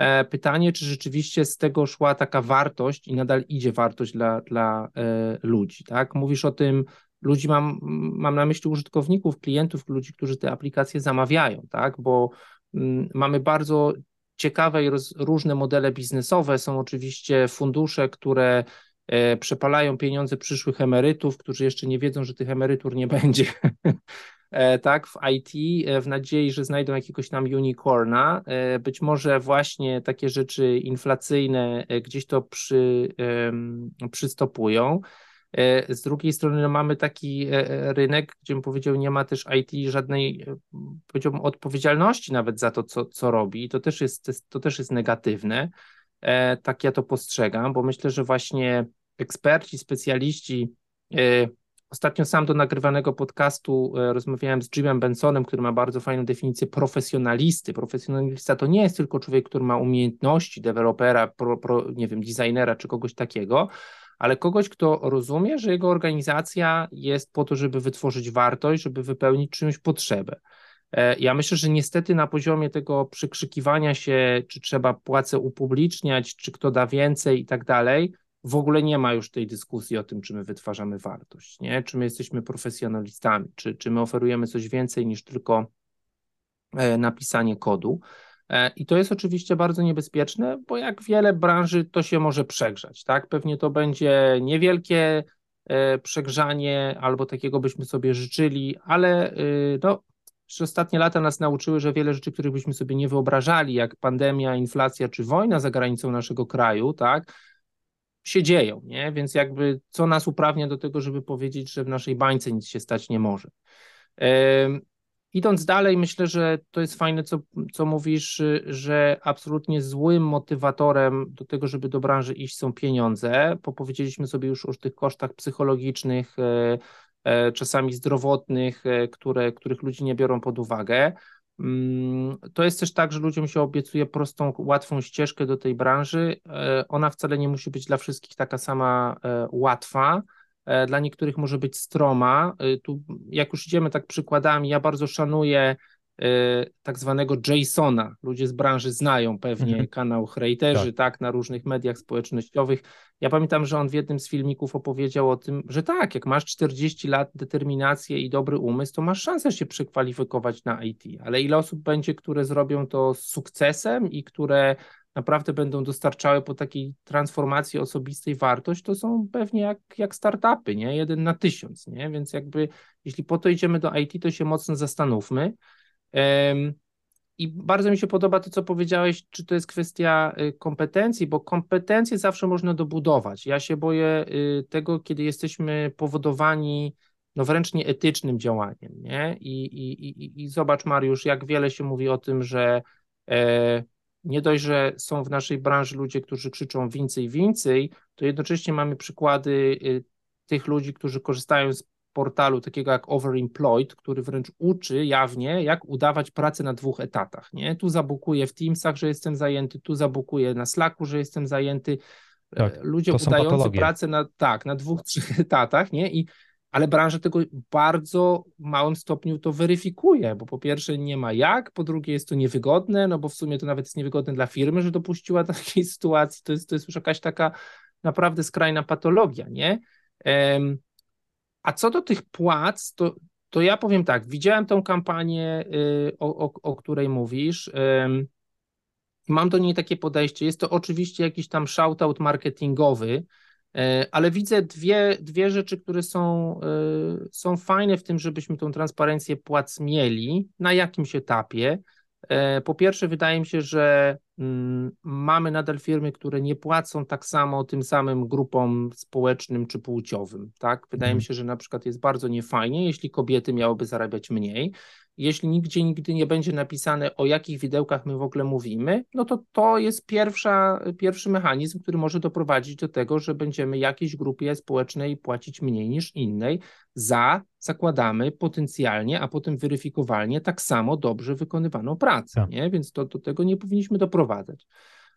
E, pytanie, czy rzeczywiście z tego szła taka wartość i nadal idzie wartość dla, dla e, ludzi, tak? Mówisz o tym, ludzi mam, mam na myśli użytkowników, klientów, ludzi, którzy te aplikacje zamawiają, tak? Bo mm, mamy bardzo ciekawe i roz, różne modele biznesowe. Są oczywiście fundusze, które e, przepalają pieniądze przyszłych emerytów, którzy jeszcze nie wiedzą, że tych emerytur nie będzie. [LAUGHS] E, tak, w IT, e, w nadziei, że znajdą jakiegoś tam unicorna. E, być może właśnie takie rzeczy inflacyjne gdzieś to przy, przystopują. Z drugiej strony no, mamy taki rynek, gdzie bym powiedział, nie ma też IT żadnej, powiedziałbym, odpowiedzialności nawet za to, co, co robi. To też jest, to też jest negatywne. Tak ja to postrzegam, bo myślę, że właśnie eksperci, specjaliści Ostatnio sam do nagrywanego podcastu e, rozmawiałem z Jimem Bensonem, który ma bardzo fajną definicję profesjonalisty. Profesjonalista to nie jest tylko człowiek, który ma umiejętności dewelopera, pro, pro, nie wiem, designera czy kogoś takiego, ale kogoś, kto rozumie, że jego organizacja jest po to, żeby wytworzyć wartość, żeby wypełnić czymś potrzebę. E, ja myślę, że niestety na poziomie tego przykrzykiwania się, czy trzeba płacę upubliczniać, czy kto da więcej i tak dalej, w ogóle nie ma już tej dyskusji o tym, czy my wytwarzamy wartość, nie? czy my jesteśmy profesjonalistami, czy, czy my oferujemy coś więcej niż tylko e, napisanie kodu. E, I to jest oczywiście bardzo niebezpieczne, bo jak wiele branży to się może przegrzać. Tak? Pewnie to będzie niewielkie przegrzanie, albo takiego byśmy sobie życzyli, ale y, no, ostatnie lata nas nauczyły, że wiele rzeczy, których byśmy sobie nie wyobrażali, jak pandemia, inflacja czy wojna za granicą naszego kraju, tak, się dzieją, nie? Więc jakby co nas uprawnia do tego, żeby powiedzieć, że w naszej bańce nic się stać nie może. idąc dalej, myślę, że to jest fajne, co, co mówisz, że absolutnie złym motywatorem do tego, żeby do branży iść są pieniądze. Powiedzieliśmy sobie już o tych kosztach psychologicznych, E, czasami zdrowotnych, e, które, których ludzie nie biorą pod uwagę. Mm, to jest też tak, że ludziom się obiecuje prostą, łatwą ścieżkę do tej branży. E, ona wcale nie musi być dla wszystkich taka sama łatwa. Dla niektórych może być stroma. Tu, jak już idziemy tak przykładami, ja bardzo szanuję tak zwanego Jasona. Ludzie z branży znają pewnie mhm. kanał Hejterzy, tak. tak, na różnych mediach społecznościowych. Ja pamiętam, że on w jednym z filmików opowiedział o tym, że tak, jak masz 40 lat determinację i dobry umysł, to masz szansę się przekwalifikować na IT, ale ile osób będzie, które zrobią to z sukcesem i które naprawdę będą dostarczały po takiej transformacji osobistej wartość, to są pewnie jak, jak startupy, nie? Jeden na tysiąc, nie? Więc jakby jeśli po to idziemy do IT, to się mocno zastanówmy. I bardzo mi się podoba to, co powiedziałeś, czy to jest kwestia y, kompetencji, bo kompetencje zawsze można dobudować. Ja się boję y, tego, kiedy jesteśmy powodowani no wręcz nieetycznym działaniem. Nie? I, i, i, I zobacz, Mariusz, jak wiele się mówi o tym, że e, nie dość, że są w naszej branży ludzie, którzy krzyczą więcej, więcej, to jednocześnie mamy przykłady y, tych ludzi, którzy korzystają z portalu takiego jak Overemployed, który wręcz uczy jawnie, jak udawać pracę na dwóch etatach. Nie? Tu zabukuję w Teamsach, że jestem zajęty, tu zabukuję na Slacku, że jestem zajęty. E, tak, Ludzie udający patologie. pracę na, tak, na dwóch, [LAUGHS] trzech etatach, nie? I, ale branża tego bardzo małym stopniu to weryfikuje, bo po pierwsze nie ma jak, po drugie jest to niewygodne, no bo w sumie to nawet jest niewygodne dla firmy, że dopuściła [LAUGHS] takiej sytuacji, to jest, to jest już jakaś taka naprawdę skrajna patologia, nie? Um, a co do tych płac, to, to ja powiem tak, widziałem tą kampanię, y, o, o, o której mówisz. Mam do niej takie podejście. Jest to oczywiście jakiś tam shoutout marketingowy, y, ale widzę dwie, dwie rzeczy, które są, y, są fajne w tym, żebyśmy tą transparencję płac mieli na jakimś etapie. Po pierwsze, wydaje mi się, że mamy nadal firmy, które nie płacą tak samo tym samym grupom społecznym czy płciowym. Tak? Wydaje mi mhm. się, że na przykład jest bardzo niefajnie, jeśli kobiety miałyby zarabiać mniej, jeśli nigdzie nigdy nie będzie napisane, o jakich widełkach my w ogóle mówimy, no to to jest pierwsza, pierwszy mechanizm, który może doprowadzić do tego, że będziemy jakiejś grupie społecznej płacić mniej niż innej za, zakładamy potencjalnie, a potem weryfikowalnie tak samo dobrze wykonywaną pracę, tak. nie? więc to, do tego nie powinniśmy doprowadzać.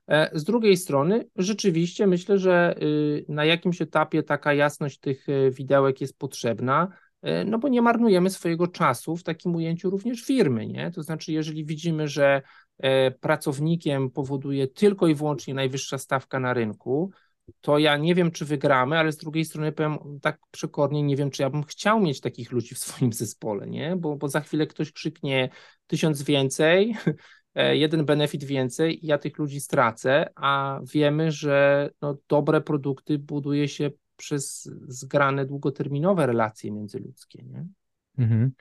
E, z drugiej strony, rzeczywiście myślę, że y, na jakimś etapie taka jasność tych e, widełek jest potrzebna, E, no bo nie marnujemy swojego czasu w takim ujęciu również firmy, nie? To znaczy, jeżeli widzimy, że pracownikiem powoduje tylko i wyłącznie najwyższa stawka na rynku, to ja nie wiem, czy wygramy, ale z drugiej strony powiem tak przekornie, nie wiem, czy ja bym chciał mieć takich ludzi w swoim zespole, nie? Bo, bo za chwilę ktoś krzyknie tysiąc więcej, jeden benefit więcej i ja tych ludzi stracę, a wiemy, że no, dobre produkty buduje się przez zgrane długoterminowe relacje międzyludzkie. Nie? Mhm.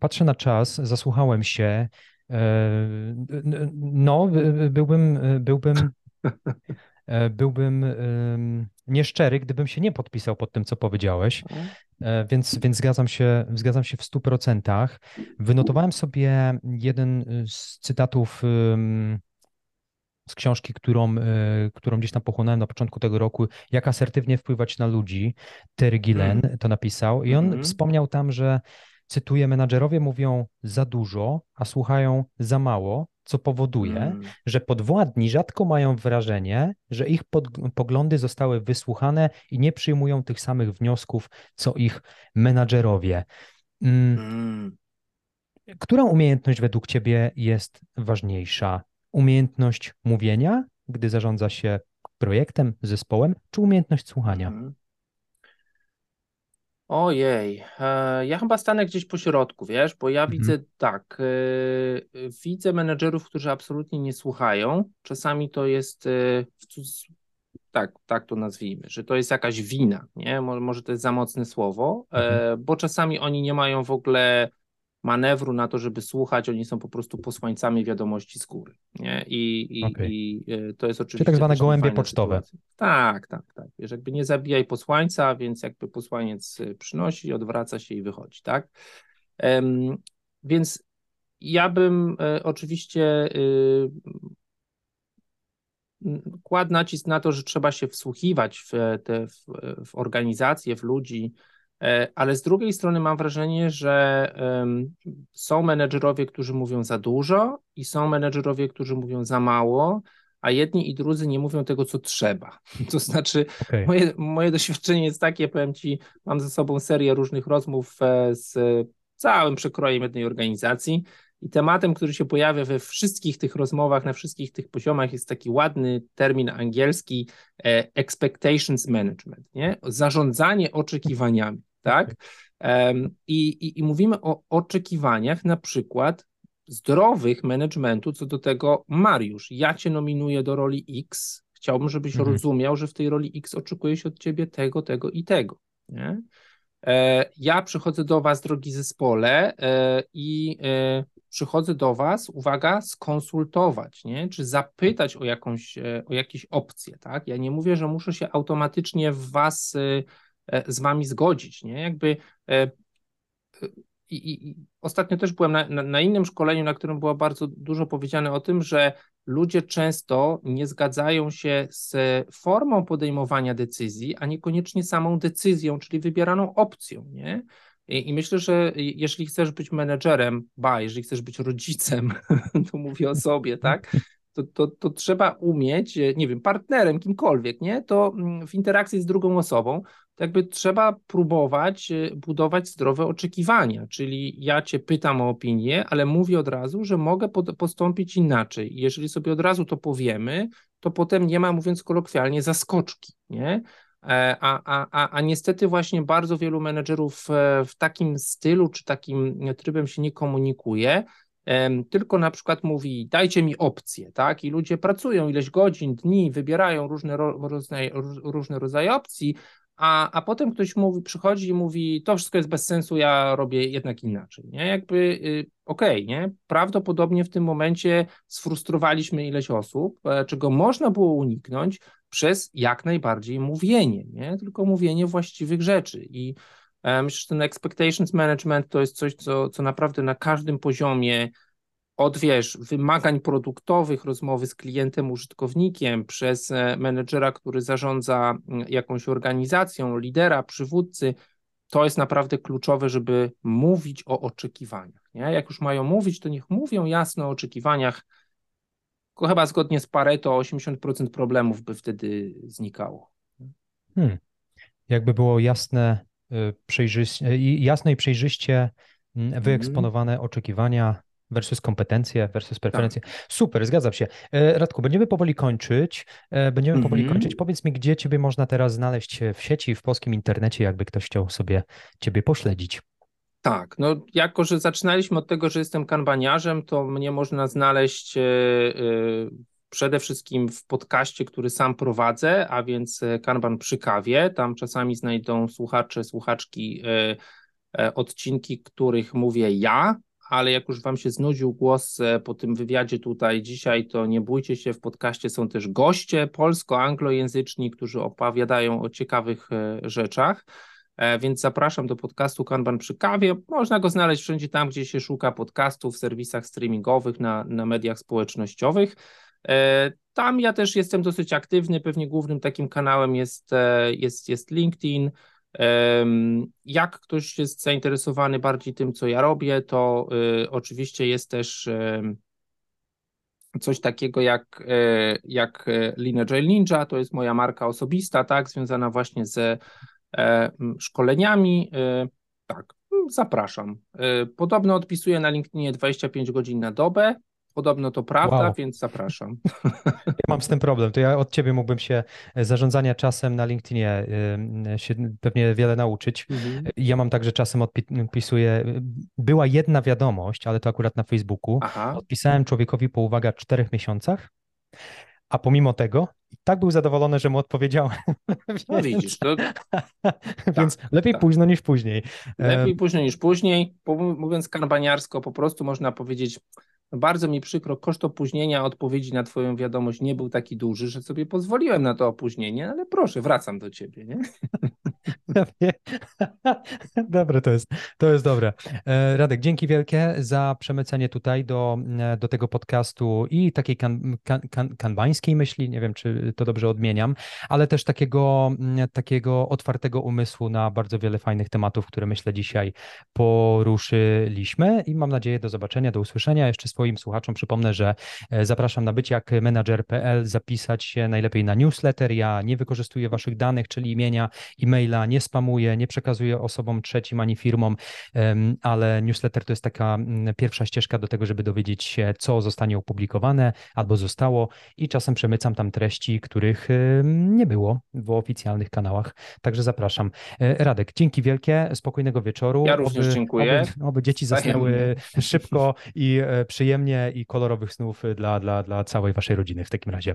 Patrzę na czas, zasłuchałem się. E, no, byłbym, byłbym, e, [LAUGHS] byłbym nieszczery, gdybym się nie podpisał pod tym, co powiedziałeś, e, więc, więc zgadzam, się, zgadzam się w stu procentach. Wynotowałem sobie jeden z cytatów z książki, którą, e, którą gdzieś tam pochłonąłem na początku tego roku, jak asertywnie wpływać na ludzi. Terry Gillen mm. to napisał i on mm. wspomniał tam, że cytuję, menadżerowie mówią za dużo, a słuchają za mało, co powoduje, mm. że podwładni rzadko mają wrażenie, że ich pod, poglądy zostały wysłuchane i nie przyjmują tych samych wniosków, co ich menadżerowie. Mm. Mm. Która umiejętność według Ciebie jest ważniejsza? Umiejętność mówienia, gdy zarządza się projektem, zespołem, czy umiejętność słuchania? Ojej, e, ja chyba stanę gdzieś po środku, wiesz, bo ja mhm. widzę tak, e, widzę menedżerów, którzy absolutnie nie słuchają. Czasami to jest, e, tak, tak to nazwijmy, że to jest jakaś wina, nie? Może to jest za mocne słowo, mhm. bo czasami oni nie mają w ogóle manewru na to, żeby słuchać, oni są po prostu posłańcami wiadomości z góry. Nie? I, i, okay. i e, to jest oczywiście. Czyli tak zwane gołębie pocztowe. Sytuacja. Tak, tak, tak. Wiesz, jakby nie zabijaj posłańca, więc jakby posłaniec e, przynosi, odwraca się i wychodzi, tak? Um, więc ja bym e, oczywiście y, kładł nacisk na to, że trzeba się wsłuchiwać w, te, w, w organizacje, w ludzi, ale z drugiej strony mam wrażenie, że są menedżerowie, którzy mówią za dużo i są menedżerowie, którzy mówią za mało, a jedni i drudzy nie mówią tego, co trzeba. [LAUGHS] To znaczy, okay. moje, moje doświadczenie jest takie, powiem Ci, mam ze sobą serię różnych rozmów e, z całym przekrojem jednej organizacji i tematem, który się pojawia we wszystkich tych rozmowach, na wszystkich tych poziomach, jest taki ładny termin angielski e, expectations management, nie? zarządzanie oczekiwaniami. Tak? I, i, I mówimy o oczekiwaniach, na przykład zdrowych managementu co do tego, Mariusz, ja cię nominuję do roli X, chciałbym, żebyś mhm. rozumiał, że w tej roli X oczekuje się od ciebie tego, tego i tego. Nie? E, ja przychodzę do Was, drogi zespole, e, i e, przychodzę do Was, uwaga, skonsultować, nie? czy zapytać o, jakąś, o jakieś opcje. Tak? Ja nie mówię, że muszę się automatycznie w Was z Wami zgodzić. Nie? Jakby i, i, ostatnio też byłem na, na, na, innym szkoleniu, na którym było bardzo dużo powiedziane o tym, że ludzie często nie zgadzają się z formą podejmowania decyzji, a niekoniecznie samą decyzją, czyli wybieraną opcją. Nie? I, I, myślę, że jeśli chcesz być menedżerem, ba, jeżeli chcesz być rodzicem, [LAUGHS] to mówię o sobie, tak? To, to, to trzeba umieć, nie wiem, partnerem, kimkolwiek, nie? To mm, w interakcji z drugą osobą, jakby trzeba próbować e, budować zdrowe oczekiwania, czyli ja cię pytam o opinię, ale mówię od razu, że mogę postąpić inaczej. Jeżeli sobie od razu to powiemy, to potem nie ma, mówiąc kolokwialnie, zaskoczki, nie? E, a, a, a, a niestety właśnie bardzo wielu menedżerów e, w takim stylu czy takim trybem się nie komunikuje, tylko na przykład mówi dajcie mi opcję, tak? I ludzie pracują ileś godzin, dni, wybierają różne, różne, różne rodzaje opcji, a, a potem ktoś mówi, przychodzi i mówi, to wszystko jest bez sensu, ja robię jednak inaczej, nie? Jakby, y, okej, okay, nie? Prawdopodobnie w tym momencie sfrustrowaliśmy ileś osób, e, czego można było uniknąć przez jak najbardziej mówienie, nie? Tylko mówienie właściwych rzeczy i e, Myślę, że ten expectations management to jest coś, co, co naprawdę na każdym poziomie od wiesz, wymagań produktowych, rozmowy z klientem, użytkownikiem, przez e, menedżera, który zarządza jakąś organizacją, lidera, przywódcy, to jest naprawdę kluczowe, żeby mówić o oczekiwaniach. Nie? Jak już mają mówić, to niech mówią jasno o oczekiwaniach. Chyba zgodnie z Pareto 80% problemów by wtedy znikało. Hmm. Jakby było jasne, y, przejrzyście, jasno i przejrzyście mm, wyeksponowane mm. oczekiwania versus kompetencje, versus preferencje. Tak. Super, zgadzam się. E, Radku, będziemy powoli kończyć. E, będziemy powoli mm -hmm. kończyć. Powiedz mi, gdzie Ciebie można teraz znaleźć w sieci, w polskim internecie, jakby ktoś chciał sobie Ciebie pośledzić. Tak, no jako, że zaczynaliśmy od tego, że jestem kanbaniarzem, to mnie można znaleźć przede wszystkim w podcaście, który sam prowadzę, a więc Kanban przy kawie. Tam czasami znajdą słuchacze, słuchaczki odcinki, których mówię ja, ale jak już Wam się znudził głos e, po tym wywiadzie tutaj dzisiaj, to nie bójcie się, w podcaście są też goście polsko-anglojęzyczni, którzy opowiadają o ciekawych e, rzeczach. E, więc zapraszam do podcastu Kanban przy kawie. Można go znaleźć wszędzie tam, gdzie się szuka podcastów, w serwisach streamingowych, na, na mediach społecznościowych. Tam ja też jestem dosyć aktywny. Pewnie głównym takim kanałem jest, jest, jest LinkedIn. Jak ktoś jest zainteresowany bardziej tym, co ja robię, to y, oczywiście jest też coś takiego jak, e, jak Lean Agile Ninja, to jest moja marka osobista, tak, związana właśnie ze szkoleniami. Tak, zapraszam. Podobno odpisuję na LinkedInie 25 godzin na dobę, Podobno to prawda, wow. więc zapraszam. [LAUGHS] Ja mam z tym problem. To ja od ciebie mógłbym się e, zarządzania czasem na LinkedInie e, się pewnie wiele nauczyć. Mhm. Ja mam także czasem odpisuję. Była jedna wiadomość, ale to akurat na Facebooku. Aha. Odpisałem człowiekowi po uwaga czterech miesiącach, a pomimo tego i tak był zadowolony, że mu odpowiedziałem. [LAUGHS] No widzisz, to... [LAUGHS] Więc tak, lepiej tak. późno niż później. Lepiej późno niż później. Mówiąc kanbaniarsko, po prostu można powiedzieć bardzo mi przykro, koszt opóźnienia odpowiedzi na Twoją wiadomość nie był taki duży, że sobie pozwoliłem na to opóźnienie, ale proszę, wracam do Ciebie, nie? [LAUGHS] [LAUGHS] dobre to jest, to jest dobre. E, Radek, dzięki wielkie za przemycenie tutaj do, e, do tego podcastu i takiej kan, kan, kan, kanbańskiej myśli, nie wiem, czy to dobrze odmieniam, ale też takiego, takiego otwartego umysłu na bardzo wiele fajnych tematów, które myślę dzisiaj poruszyliśmy i mam nadzieję do zobaczenia, do usłyszenia. Jeszcze swoim słuchaczom przypomnę, że e, zapraszam na byciakmanager.pl, zapisać się najlepiej na newsletter. Ja nie wykorzystuję waszych danych, czyli imienia, e-maila, nie spamuję, nie przekazuję osobom trzecim ani firmom, ale newsletter to jest taka mm, pierwsza ścieżka do tego, żeby dowiedzieć się, co zostanie opublikowane albo zostało i czasem przemycam tam treści, których nie było w oficjalnych kanałach. Także zapraszam. E, Radek, dzięki wielkie, spokojnego wieczoru. Ja również oby, dziękuję. Oby, oby dzieci zasnęły szybko i e, przyjemnie i kolorowych snów dla, dla, dla całej waszej rodziny w takim razie.